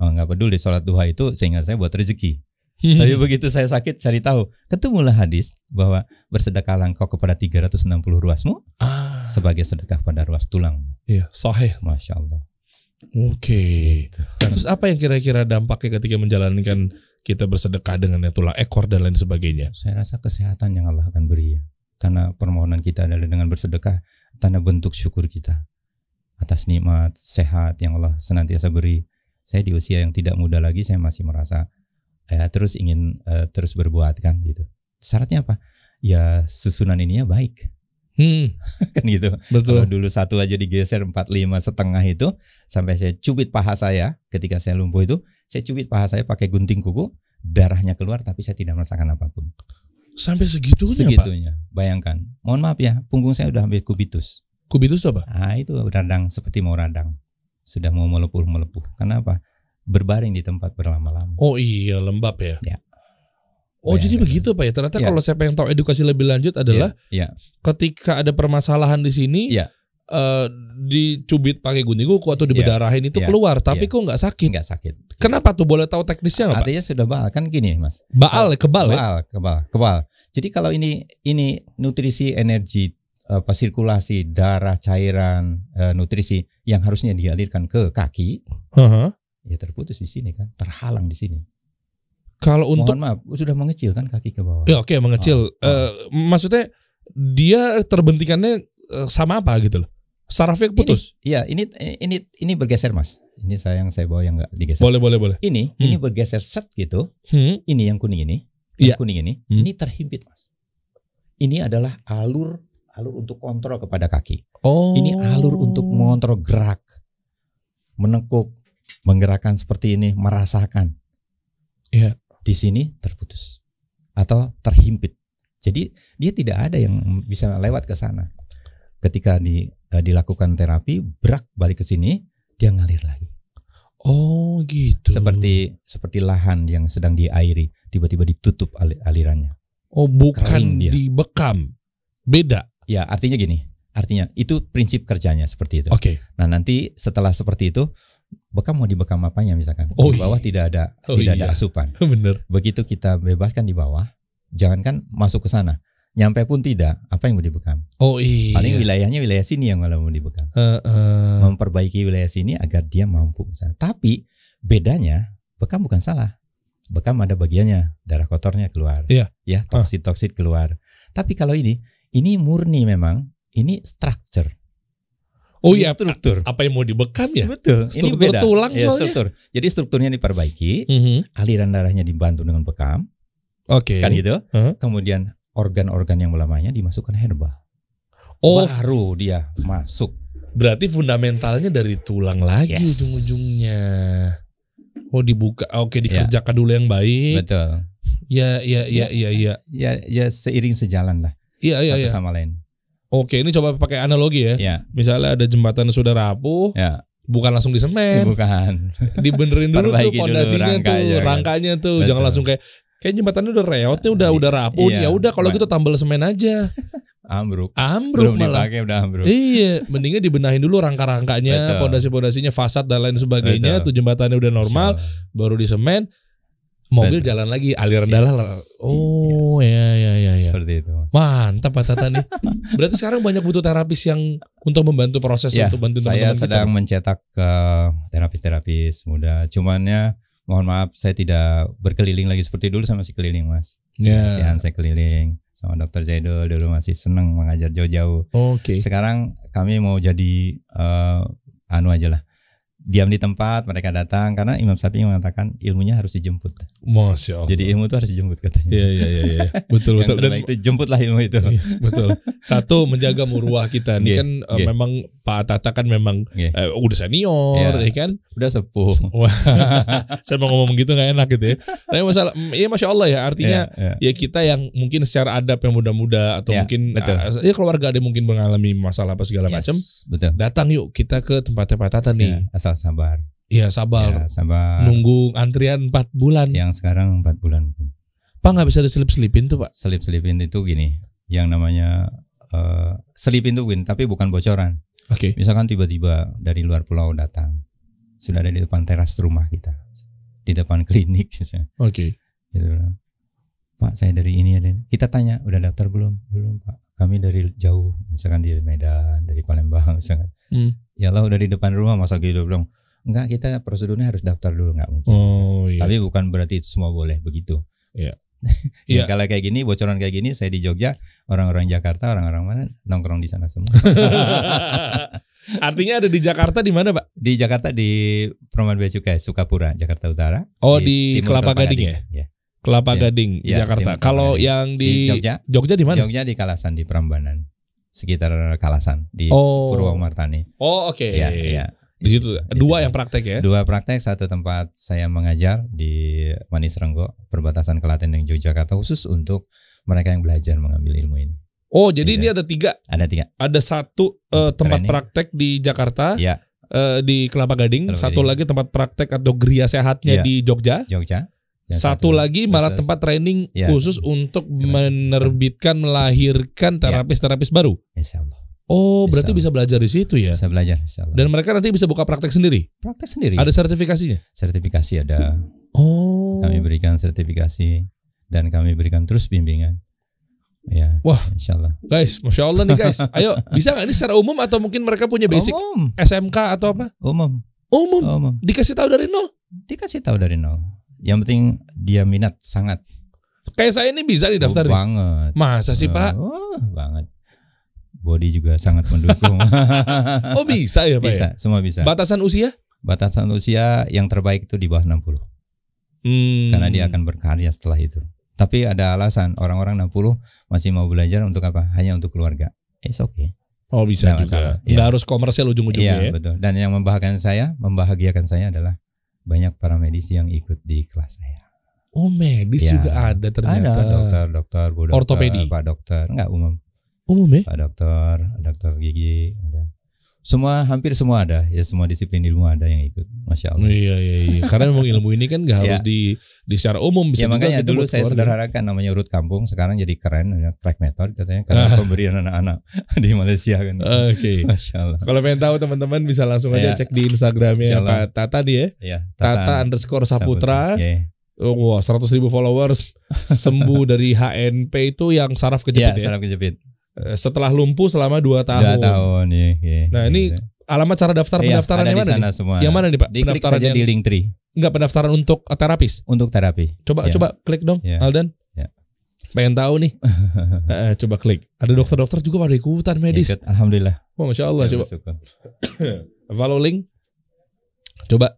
oh, nggak peduli sholat duha itu sehingga saya buat rezeki. Tapi begitu saya sakit cari tahu, ketemulah hadis bahwa bersedekahlah engkau kepada 360 ruasmu ah, sebagai sedekah pada ruas tulang. iya, sahih. Masya Allah. Oke. Nah, terus apa yang kira-kira dampaknya ketika menjalankan kita bersedekah dengan tulang ekor dan lain sebagainya? Saya rasa kesehatan yang Allah akan beri ya. Karena permohonan kita adalah dengan bersedekah tanda bentuk syukur kita atas nikmat sehat yang Allah senantiasa beri. Saya di usia yang tidak muda lagi saya masih merasa ya terus ingin eh, terus berbuat kan gitu. Syaratnya apa? Ya susunan ininya baik Hmm, kan gitu. betul. Kalau dulu satu aja digeser empat lima setengah itu sampai saya cubit paha saya ketika saya lumpuh itu saya cubit paha saya pakai gunting kuku darahnya keluar tapi saya tidak merasakan apa pun. Sampai segitunya, Pak. Segitunya. Bayangkan. Mohon maaf ya, punggung saya udah hampir kubitus. Kubitus apa? Ah itu radang seperti mau radang. Sudah mau melepuh-melepuh. Kenapa? Berbaring di tempat berlama-lama. Oh iya, lembab ya. Ya. Oh Bayangkan. jadi begitu Pak ya. Ternyata Ya. kalau saya pengen tahu edukasi lebih lanjut adalah ya, ketika ada permasalahan di sini, Iya. eh, dicubit pakai gunting kuku atau Iya. dibedarahin itu Iya. keluar, tapi Iya. kok nggak sakit? nggak sakit. Kenapa tuh? Boleh tahu teknisnya nggak Pak? Artinya sudah baal kan gini, Mas. Baal, kebal ya? Kebal, kebal, kebal. Jadi kalau ini ini nutrisi energi apa sirkulasi darah cairan eh, nutrisi yang harusnya dialirkan ke kaki Heeh. ya terputus di sini kan terhalang di sini. Kalau untuk Mohon maaf sudah mengecil kan kaki ke bawah. ya oke mengecil. Oh, oh. Eh, maksudnya dia terbentikannya eh, sama apa gitu loh? Sarafnya putus. Iya ini ini ini bergeser mas. Ini saya yang saya bawa yang nggak digeser. Boleh boleh boleh. Ini Hmm. ini bergeser set gitu. Hmm. Ini yang kuning ini. Yang kuning ini. Hmm. Ini terhimpit mas. Ini adalah alur alur untuk kontrol kepada kaki. Oh. Ini alur untuk mengontrol gerak, menekuk, menggerakkan seperti ini, merasakan. Iya. Di sini terputus atau terhimpit. Jadi dia tidak ada yang bisa lewat ke sana. Ketika di, eh, dilakukan terapi, berak balik ke sini, dia ngalir lagi. Oh gitu. Seperti seperti lahan yang sedang diairi, tiba-tiba ditutup ali- alirannya. Oh bukan dibekam. Beda. Ya artinya gini, artinya itu prinsip kerjanya seperti itu. Oke. Nah nanti setelah seperti itu bekam mau dibekam apanya misalkan Oh, di bawah tidak ada Oh, tidak iya. ada asupan. Bener. Begitu kita bebaskan di bawah, jangankan masuk ke sana, nyampe pun tidak. Apa yang mau dibekam? Oh iya. Paling wilayahnya wilayah sini yang malah mau dibekam. Eh, eh. Memperbaiki wilayah sini agar dia mampu. misalnya. Tapi bedanya bekam bukan salah. Bekam ada bagiannya, darah kotornya keluar. Iya. Ya, toksit toksit keluar. Tapi kalau ini, ini murni memang, ini structure. Oh iya. struktur. Apa yang mau dibekam ya? Betul. Struktur ini beda. tulang Ya, soalnya. struktur. Jadi strukturnya diperbaiki, Mhm. aliran darahnya dibantu dengan bekam, Oke. kan gitu. Heeh. Kemudian organ-organ yang melamanya dimasukkan herbal. Oh, Baru dia masuk. berarti fundamentalnya dari tulang lagi Yes. ujung-ujungnya. Oh, dibuka. Oke, Ya. dikerjakan dulu yang baik. Betul. Ya, ya, ya, ya, ya. Ya, ya seiring sejalan lah Iya, iya, satu iya. sama lain. Oke, ini coba pakai analogi ya. Ya, Misalnya ada jembatan yang sudah rapuh, ya. bukan langsung disemen, Bukan. dibenerin dulu tuh pondasinya tuh, rangkanya, kan. rangkanya tuh, Betul. jangan langsung kayak kayak jembatannya udah reotnya udah udah rapuh, Iya. ya udah kalau gitu tambal semen aja. Ambruk. Ambruk Belum malah. dipakai udah ambruk. Iya, mendingan dibenahin dulu rangka-rangkanya, Betul. pondasi-pondasinya, fasad dan lain sebagainya, Betul. tuh jembatannya udah normal, Insya baru disemen, mobil jalan lagi, aliran Yes. darah. lah. Oh, Yes. ya ya ya ya. Seperti itu. Mas. Mantap Pak Tata nih. Berarti sekarang banyak butuh terapis yang untuk membantu proses Ya, untuk bantu teman-teman saya sedang mencetak ke terapis-terapis muda. Cumannya mohon maaf saya tidak berkeliling lagi seperti dulu saya masih keliling mas. Ya. Kasihan saya keliling sama dokter Zaidul dulu masih seneng mengajar jauh-jauh. Oke. Sekarang kami mau jadi eh, anu aja lah. Diam di tempat mereka datang karena Imam Syafi'i mengatakan ilmunya harus dijemput. Masya Allah. Jadi ilmu itu harus dijemput katanya. Iya iya iya iya. Betul betul dan itu jemputlah ilmu itu. Iya, betul. Satu menjaga muruah kita. Ini Iya, kan iya. memang Pak Tata kan memang Iya. eh, udah senior, Iya. ya kan? udah sepuh. Saya mau ngomong gitu nggak enak gitu ya. Tapi masalah, mm, iya masya Allah ya. Artinya Iya, iya. ya kita yang mungkin secara adab yang muda-muda atau Ya, mungkin betul. ah, ya keluarga ada mungkin mengalami masalah apa segala Yes, macam. betul. Datang yuk kita ke tempatnya Pak Tata nih. Ya, asal sabar. Iya sabar. Ya, sabar. Nunggu antrian 4 bulan. Yang sekarang empat bulan mungkin. Pak nggak bisa diselip-selipin tuh Pak. Selip-selipin itu gini, yang namanya eh, selipin itu gini, tapi bukan bocoran. Oke. Misalkan tiba-tiba dari luar pulau datang, sudah ada di depan teras rumah kita, di depan klinik. Oke. gitu. Pak, saya dari ini ada. ini." Kita tanya, udah daftar belum? Belum, Pak. Kami dari jauh, misalkan di Medan, dari Palembang, misalkan. Hmm. Ya Allah, udah di depan rumah, masa gitu belum? Enggak, kita prosedurnya harus daftar dulu, enggak mungkin. Oh iya. Tapi bukan berarti itu semua boleh begitu. Iya. Ya, Iya. Kalau kayak gini, bocoran kayak gini, saya di Jogja, orang-orang Jakarta, orang-orang mana nongkrong di sana semua. Artinya ada di Jakarta di mana Pak? di Jakarta di Perumahan Bea Cukai, Sukapura, Jakarta Utara. Oh di, timur Kelapa Gading ya? Ya. Kelapa Iya. Gading Iya, Jakarta. Kalau yang Di, di, Jogja, Jogja di mana? Jogja di Kalasan di Prambanan, sekitar Kalasan di Oh. Purwomartani. Oh oke. Iya, iya. Di situ Di dua situ. yang praktek ya. Dua praktek, satu tempat saya mengajar di Manis Renggo, perbatasan Klaten dan Yogyakarta khusus untuk mereka yang belajar mengambil ilmu ini. Oh jadi Iya. ini ada tiga. Ada tiga. Ada satu Untuk tempat training. praktek di Jakarta, Ya, eh, di Kelapa Gading. Kelapa Satu Gading. lagi tempat praktek atau geria sehatnya Iya. di Jogja. Jogja. Yang Satu lagi malah tempat training Iya. khusus untuk Keren. menerbitkan melahirkan terapis-terapis baru. Insya Allah. Oh, berarti Bisa. bisa belajar di situ ya. Bisa belajar, insya Allah. Dan mereka nanti bisa buka praktek sendiri. praktek sendiri. Ada sertifikasinya. sertifikasi ada. Oh. Kami berikan sertifikasi dan kami berikan terus bimbingan. Ya. Wah. insya Allah. Guys, masya Allah nih guys. Ayo, bisa nggak ini secara umum atau mungkin mereka punya basic Umum, SMK atau apa? umum, Umum. umum. Dikasih tahu dari nol. Dikasih tahu dari nol. Yang penting dia minat sangat. Kayak saya ini bisa didaftar. Oh, banget. Masa sih Pak? Oh, banget. Body juga sangat mendukung. Oh bisa ya Pak? bisa, ya? semua bisa. Batasan usia? Batasan usia yang terbaik itu di bawah 60. Hmm. Karena dia akan berkarya setelah itu. Tapi ada alasan orang-orang 60 masih mau belajar untuk apa? Hanya untuk keluarga. It's okay. Oh bisa Nggak juga. masalah, Nggak iya. harus komersial ujung-ujungnya Iya ya. betul. Dan yang membahagiakan saya, membahagiakan saya adalah banyak para medis yang ikut di kelas saya. Oh medis Iya. juga ada ternyata. Ada dokter, dokter, bu dokter, Ortopedi. pak dokter, enggak umum, Umum ya? pak dokter, dokter gigi, ada. Semua hampir semua ada, ya semua disiplin ilmu ada yang ikut, masya Allah. Iya iya iya. Karena memang ilmu ini kan nggak harus Iya. di di secara umum bisa ya makanya dulu saya sederhanakan namanya urut kampung, sekarang jadi keren, track method katanya karena pemberian anak-anak di Malaysia kan. Oke. Masya Allah. Kalau pengen tahu teman-teman bisa langsung aja Iya. cek di Instagramnya. Pak Tata dia ya. Ya, Tata underscore Saputra. Ya, Oh, wah, 100 ribu followers sembuh dari HNP itu yang saraf ya, kejepit ya. saraf kejepit. Eh, Setelah lumpuh selama 2 Dua tahun. tahun, ya, ya, Nah, ya, ini ya. Alamat cara daftar Iya, pendaftaran ada yang di mana sana nih? semua. Yang mana nih Pak? Diklik pendaftaran saja yang di link tree enggak pendaftaran untuk terapis. untuk terapi. Coba Ya. coba klik dong, Ya. Aldan. Ya. Pengen tahu nih. Eh, coba klik. Ada dokter-dokter juga pada ikutan medis. Ikut, Alhamdulillah. Oh, masya Allah. Ya, Coba follow link. Coba.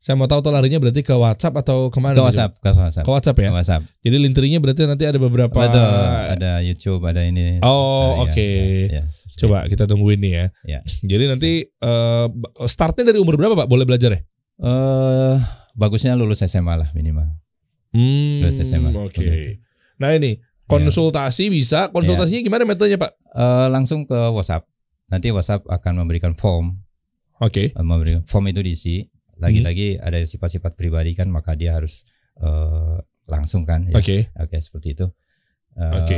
Saya mau tahu tuh larinya berarti ke WhatsApp atau ke mana? Ke nih, WhatsApp, ke WhatsApp. Ke WhatsApp ya. Ke WhatsApp. Jadi linterinya berarti nanti ada beberapa. Betul. Ada YouTube, ada ini. Oh, ya, oke. ya, ya. Coba kita tungguin nih ya. Ya. Jadi nanti eh, startnya dari umur berapa Pak? Boleh belajar ya? Eh, bagusnya lulus SMA lah minimal. Hmm, Lulus SMA. Oke. Begitu. Nah ini konsultasi bisa. Konsultasinya gimana metodenya Pak? Eh, langsung ke WhatsApp. Nanti WhatsApp akan memberikan form, Oke. eh, memberikan form itu diisi. Lagi-lagi Hmm. ada sifat-sifat pribadi kan, maka dia harus eh, langsung kan. ya. Oke. Oke, seperti itu. Eh, Oke.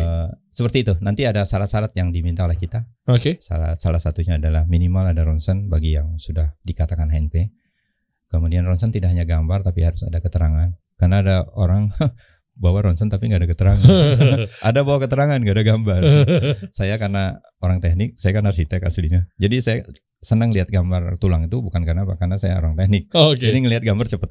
Seperti itu. Nanti ada syarat-syarat yang diminta oleh kita. Oke. Salah salah satunya adalah minimal ada ronsen bagi yang sudah dikatakan HNP. Kemudian ronsen tidak hanya gambar tapi harus ada keterangan. Karena ada orang bawa ronsen tapi nggak ada keterangan. ada bawa keterangan nggak ada gambar. saya karena orang teknik, saya kan arsitek aslinya. Jadi saya senang lihat gambar tulang itu bukan karena apa? Karena saya orang teknik. Oke. Jadi ngelihat gambar cepet.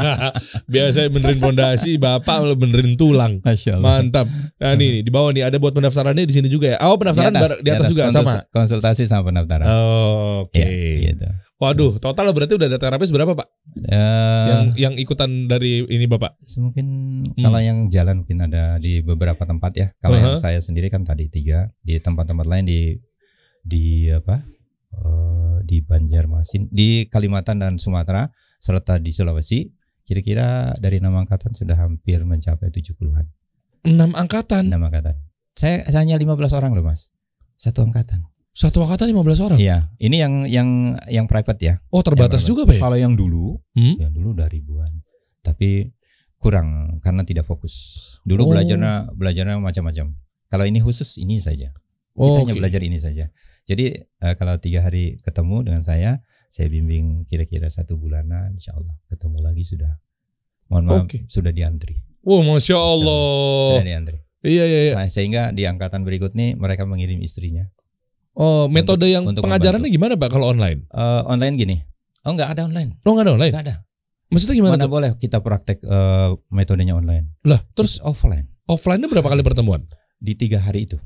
Biasa benerin pondasi, Bapak benerin tulang. Masya Mantap. Nah nih di bawah nih ada buat pendaftarannya di sini juga ya. Oh pendaftaran di atas, di atas juga konsul- sama. Konsultasi sama pendaftaran. Oh, Oke. Ya, gitu. Waduh, total berarti udah ada terapis berapa Pak? Eh, Yang yang ikutan dari ini Bapak? mungkin Hmm. kalau yang jalan mungkin ada di beberapa tempat ya. Kalau yang Uh-huh. saya sendiri kan tadi tiga di tempat-tempat lain di di apa? eh, di Banjarmasin, di Kalimantan dan Sumatera serta di Sulawesi. Kira-kira dari enam angkatan sudah hampir mencapai 70-an. Enam angkatan. Enam angkatan. Saya hanya 15 orang loh, Mas. Satu angkatan. Satu angkatan 15 orang. Iya, ini yang yang yang private ya. Oh, terbatas Yang juga, Pak ya? Kalau yang dulu, Hmm? yang dulu udah ribuan. Tapi kurang karena tidak fokus. Dulu Oh. belajarnya belajarnya macam-macam. Kalau ini khusus ini saja. Kita Oh, hanya oke. belajar ini saja. Jadi eh, kalau tiga hari ketemu dengan saya, saya bimbing kira-kira satu bulanan, insya Allah ketemu lagi sudah. Mohon maaf, Oke. sudah diantri. Oh, Masya Allah. Sudah diantri. Iya, iya, iya. Se- Sehingga di angkatan berikut nih mereka mengirim istrinya. Oh, metode yang untuk pengajarannya gimana, Pak, kalau online? Eh, online gini. Oh nggak ada online, Oh, nggak ada online? nggak ada. Maksudnya gimana Mana tuh? boleh kita praktek eh, metodenya online? Lah, terus Terus offline offline-nya berapa kali pertemuan? di tiga hari itu.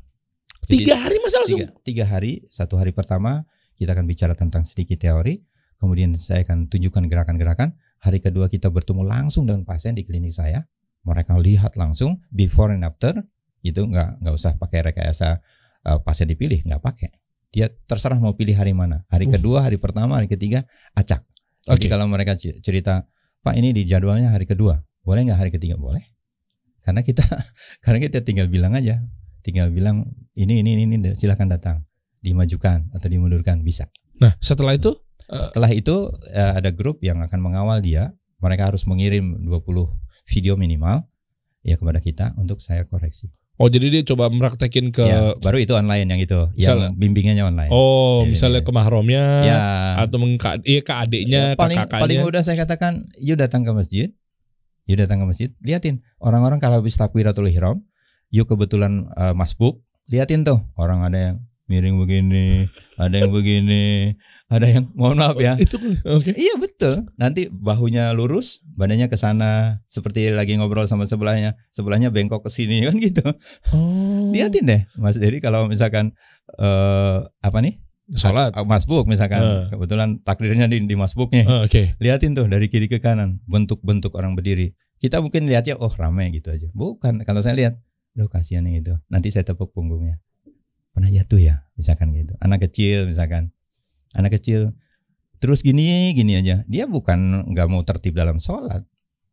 Jadi, Tiga hari masa langsung? tiga, tiga hari. Satu hari pertama kita akan bicara tentang sedikit teori. Kemudian saya akan tunjukkan gerakan-gerakan. Hari kedua kita bertemu langsung dengan pasien di klinik saya. Mereka lihat langsung before and after. Itu nggak nggak usah pakai rekayasa eh, pasien dipilih, nggak pakai. Dia terserah mau pilih hari mana. Hari Uh. kedua, hari pertama, hari ketiga acak. Jadi Oke. kalau mereka cerita, Pak ini di jadwalnya hari kedua, boleh nggak hari ketiga? Boleh. Karena kita karena kita tinggal bilang aja, tinggal bilang ini ini ini, ini silahkan datang, dimajukan atau dimundurkan bisa. Nah, setelah itu Setelah itu eh, ada grup yang akan mengawal dia. Mereka harus mengirim 20 video minimal ya kepada kita untuk saya koreksi. Oh jadi dia coba meraktekin ke Ya, baru itu online yang itu, Misalnya- yang bimbingannya online. Oh, Iya, misalnya iya. ke mahromnya ya. atau mengka iya ke adiknya, Ya, paling ke kakaknya. paling mudah saya katakan, you datang ke masjid, you datang ke masjid, liatin orang-orang kalau habis takbiratul ihram, you kebetulan uh, masbuk, liatin tuh orang ada yang miring begini, ada yang begini, ada yang mohon maaf ya. Itu oke. Iya betul. Nanti bahunya lurus, badannya ke sana, seperti lagi ngobrol sama sebelahnya, sebelahnya bengkok ke sini kan gitu. Oh. Liatin deh, Mas Dery kalau misalkan eh apa nih? Salat. Ah, Masbuk misalkan, Eh. kebetulan takdirnya di, di masbuknya. Ah, Oke. Liatin tuh dari kiri ke kanan bentuk-bentuk orang berdiri. Kita mungkin lihatnya oh ramai gitu aja. Bukan. Kalau saya lihat, loh kasihan yang itu. Nanti saya tepuk punggungnya. Pernah jatuh ya, misalkan gitu. Anak kecil misalkan. Anak kecil terus gini gini aja. Dia bukan nggak mau tertib dalam sholat.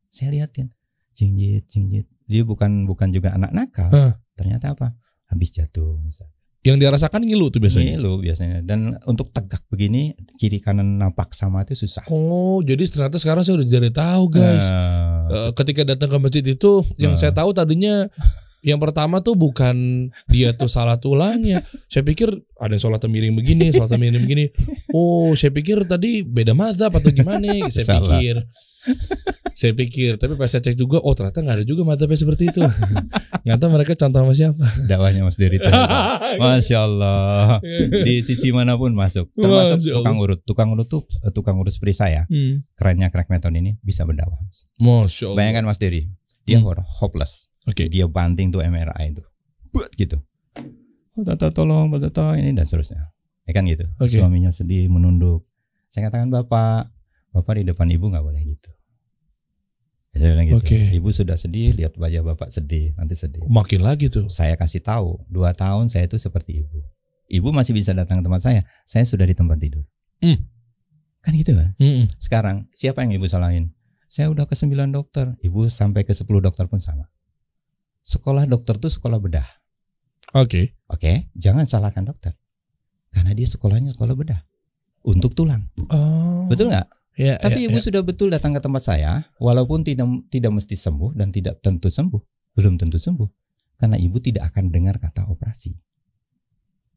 Saya liatin, jingjit jingjit. Dia bukan bukan juga anak nakal. Hah. Ternyata apa? Habis jatuh misalkan. Yang dirasakan ngilu tuh biasanya. Ngilu biasanya. Dan untuk tegak begini kiri kanan nampak sama itu susah. Oh, jadi ternyata sekarang saya udah jadi tahu guys. Eh, Eh, ketika datang ke masjid itu yang Eh. saya tahu tadinya yang pertama tuh bukan dia tuh salah tulangnya. Saya pikir ada yang sholat miring begini, sholat miring begini. Oh, saya pikir tadi beda mazhab atau gimana? Saya Salah. pikir. Saya pikir, tapi pas saya cek juga, oh ternyata nggak ada juga mazhabnya seperti itu. Nggak tahu mereka contoh sama siapa. dakwahnya Mas Dery itu. Masya Allah. Di sisi mana pun masuk. Termasuk tukang urut. Tukang urut tuh eh, tukang urut seperti saya. Hmm. Kerennya crack method ini bisa berdakwah. Mas. Masya Allah. Bayangkan Mas Dery. Dia Hmm. hopeless. Oke. Dia banting tuh MRI itu. Buat gitu. Oh, tata tolong, tata ini dan seterusnya. Ya kan gitu. Oke. Suaminya sedih, menunduk. Saya katakan Bapak, Bapak di depan Ibu nggak boleh gitu. Ya, Saya bilang gitu. Oke. Ibu sudah sedih, lihat wajah Bapak sedih, nanti sedih Makin lagi tuh. saya kasih tahu dua tahun saya itu seperti ibu. Ibu masih bisa datang ke tempat saya. Saya sudah di tempat tidur. Hmm. Kan gitu kan? Mm-mm. Sekarang siapa yang ibu salahin? Saya udah ke 9 dokter. Ibu sampai ke 10 dokter pun sama. Sekolah dokter tuh sekolah bedah. Oke. Oke, jangan salahkan dokter. Karena dia sekolahnya sekolah bedah. Untuk tulang. Oh. Betul nggak? Ya, Tapi ya, ibu ya. sudah betul datang ke tempat saya, walaupun tidak tidak mesti sembuh dan tidak tentu sembuh, belum tentu sembuh, karena ibu tidak akan dengar kata operasi.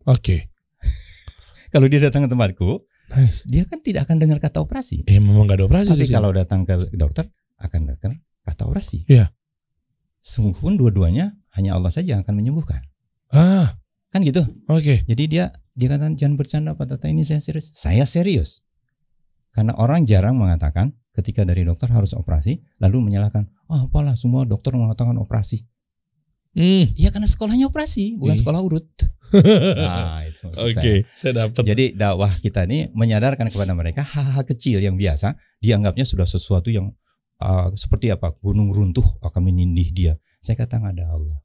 Oke. Kalau dia datang ke tempatku, Nice. dia kan tidak akan dengar kata operasi. Eh memang gak ada operasi Tapi kalau datang ke dokter akan dengar kata operasi. Iya. Sungguh pun dua-duanya hanya Allah saja yang akan menyembuhkan. Ah, Kan gitu. oke. Jadi dia dia katakan jangan bercanda Pak Tata ini saya serius. Saya serius. Karena orang jarang mengatakan ketika dari dokter harus operasi lalu menyalahkan, "Oh, apalah semua dokter mengatakan operasi." Hmm. Iya karena sekolahnya operasi, bukan Iya. sekolah urut. Nah, itu Oke, saya. saya dapat. Jadi dakwah kita ini menyadarkan kepada mereka hal-hal kecil yang biasa dianggapnya sudah sesuatu yang uh, seperti apa gunung runtuh akan menindih dia. Saya katakan ada Allah.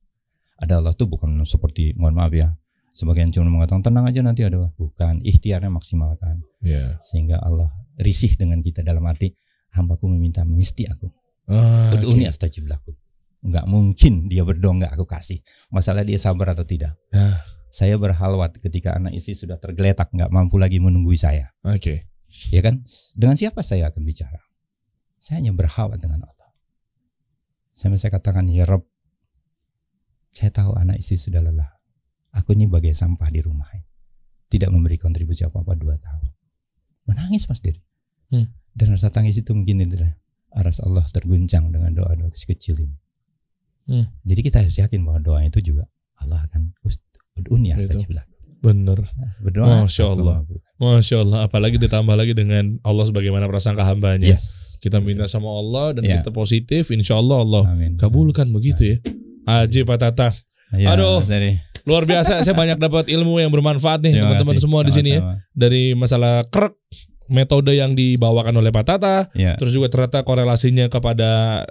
Ada Allah tuh bukan seperti mohon maaf ya Sebagian cuma mengatakan tenang aja nanti ada bukan ikhtiarnya maksimalkan Ya. sehingga Allah risih dengan kita dalam arti hambaku meminta mesti aku Ah, oke. astajib lakum. Enggak mungkin dia berdoa enggak aku kasih. Masalah dia sabar atau tidak. Ah. Saya berhalwat ketika anak istri sudah tergeletak enggak mampu lagi menunggui saya. Oke. Ya kan? Dengan siapa saya akan bicara? Saya hanya berhalwat dengan Allah. Sampai saya katakan, ya Rob, saya tahu anak istri sudah lelah. Aku ini bagai sampah di rumah. Tidak memberi kontribusi apa-apa dua tahun. Menangis Mas Diri. Hmm. Dan rasa tangis itu mungkin itulah. Aras Allah terguncang dengan doa-doa kecil ini. Hmm. Jadi kita harus yakin bahwa doa itu juga Allah akan astajib lakum. Bener. Berdoa. Masya Allah. Masya Allah. Apalagi ditambah lagi dengan Allah sebagaimana prasangka hambanya. Yes. Kita minta sama Allah dan Ya. kita positif. Insya Allah Allah Amin. kabulkan begitu ya. Aji Pak Tata. Ya, Aduh. Luar biasa. saya banyak dapat ilmu yang bermanfaat nih teman-teman semua di sini ya. Dari masalah krek metode yang dibawakan oleh Pak Tata. Ya. Terus juga ternyata korelasinya kepada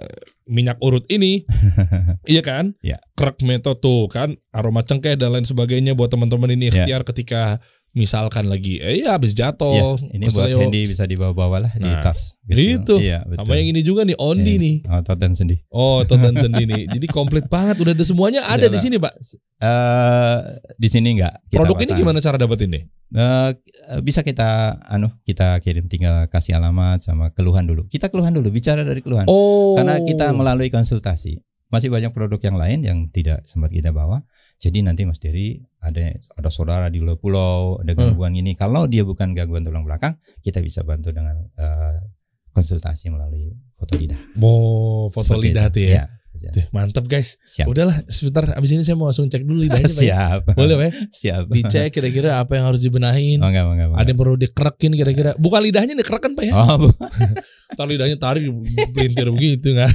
minyak urut ini. iya kan? Ya. Krek metode tuh kan aroma cengkeh dan lain sebagainya buat teman-teman ini Ya. ikhtiar ketika misalkan lagi eh ya habis Ya, jatuh ini buat. Handy bisa dibawa-bawa lah di Nah, tas. itu. Iya, betul. sama yang ini juga nih Ondi Iya. nih Otot dan sendi. oh dan Sendi nih jadi komplit banget udah ada semuanya ada di Udah, sini Pak Eh di sini enggak. kita produk ini pasang. gimana cara dapetin nih Eh, bisa kita anu kita kirim tinggal kasih alamat sama keluhan dulu. Kita keluhan dulu, bicara dari keluhan. oh Karena kita melalui konsultasi. Masih banyak produk yang lain yang tidak sempat kita bawa. Jadi nanti Mas Dery ada ada saudara di luar pulau ada Hmm. gangguan ini. Kalau dia bukan gangguan tulang belakang, kita bisa bantu dengan eh, konsultasi melalui foto lidah. mau foto Seperti lidah itu. tuh ya Iya, Tuh, mantep guys siap. udahlah sebentar abis ini saya mau langsung cek dulu lidahnya Pak, ya. siap. boleh Pak ya? Siap. dicek kira-kira apa yang harus dibenahin Oh, enggak, enggak, enggak. ada yang perlu dikerekin kira-kira bukan lidahnya dikerekin Pak ya Oh, Ntar lidahnya tarik pelintir begitu kan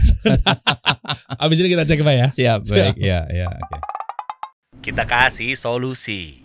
abis ini kita cek Pak ya siap, baik. Ya, ya, oke. Kita kasih solusi.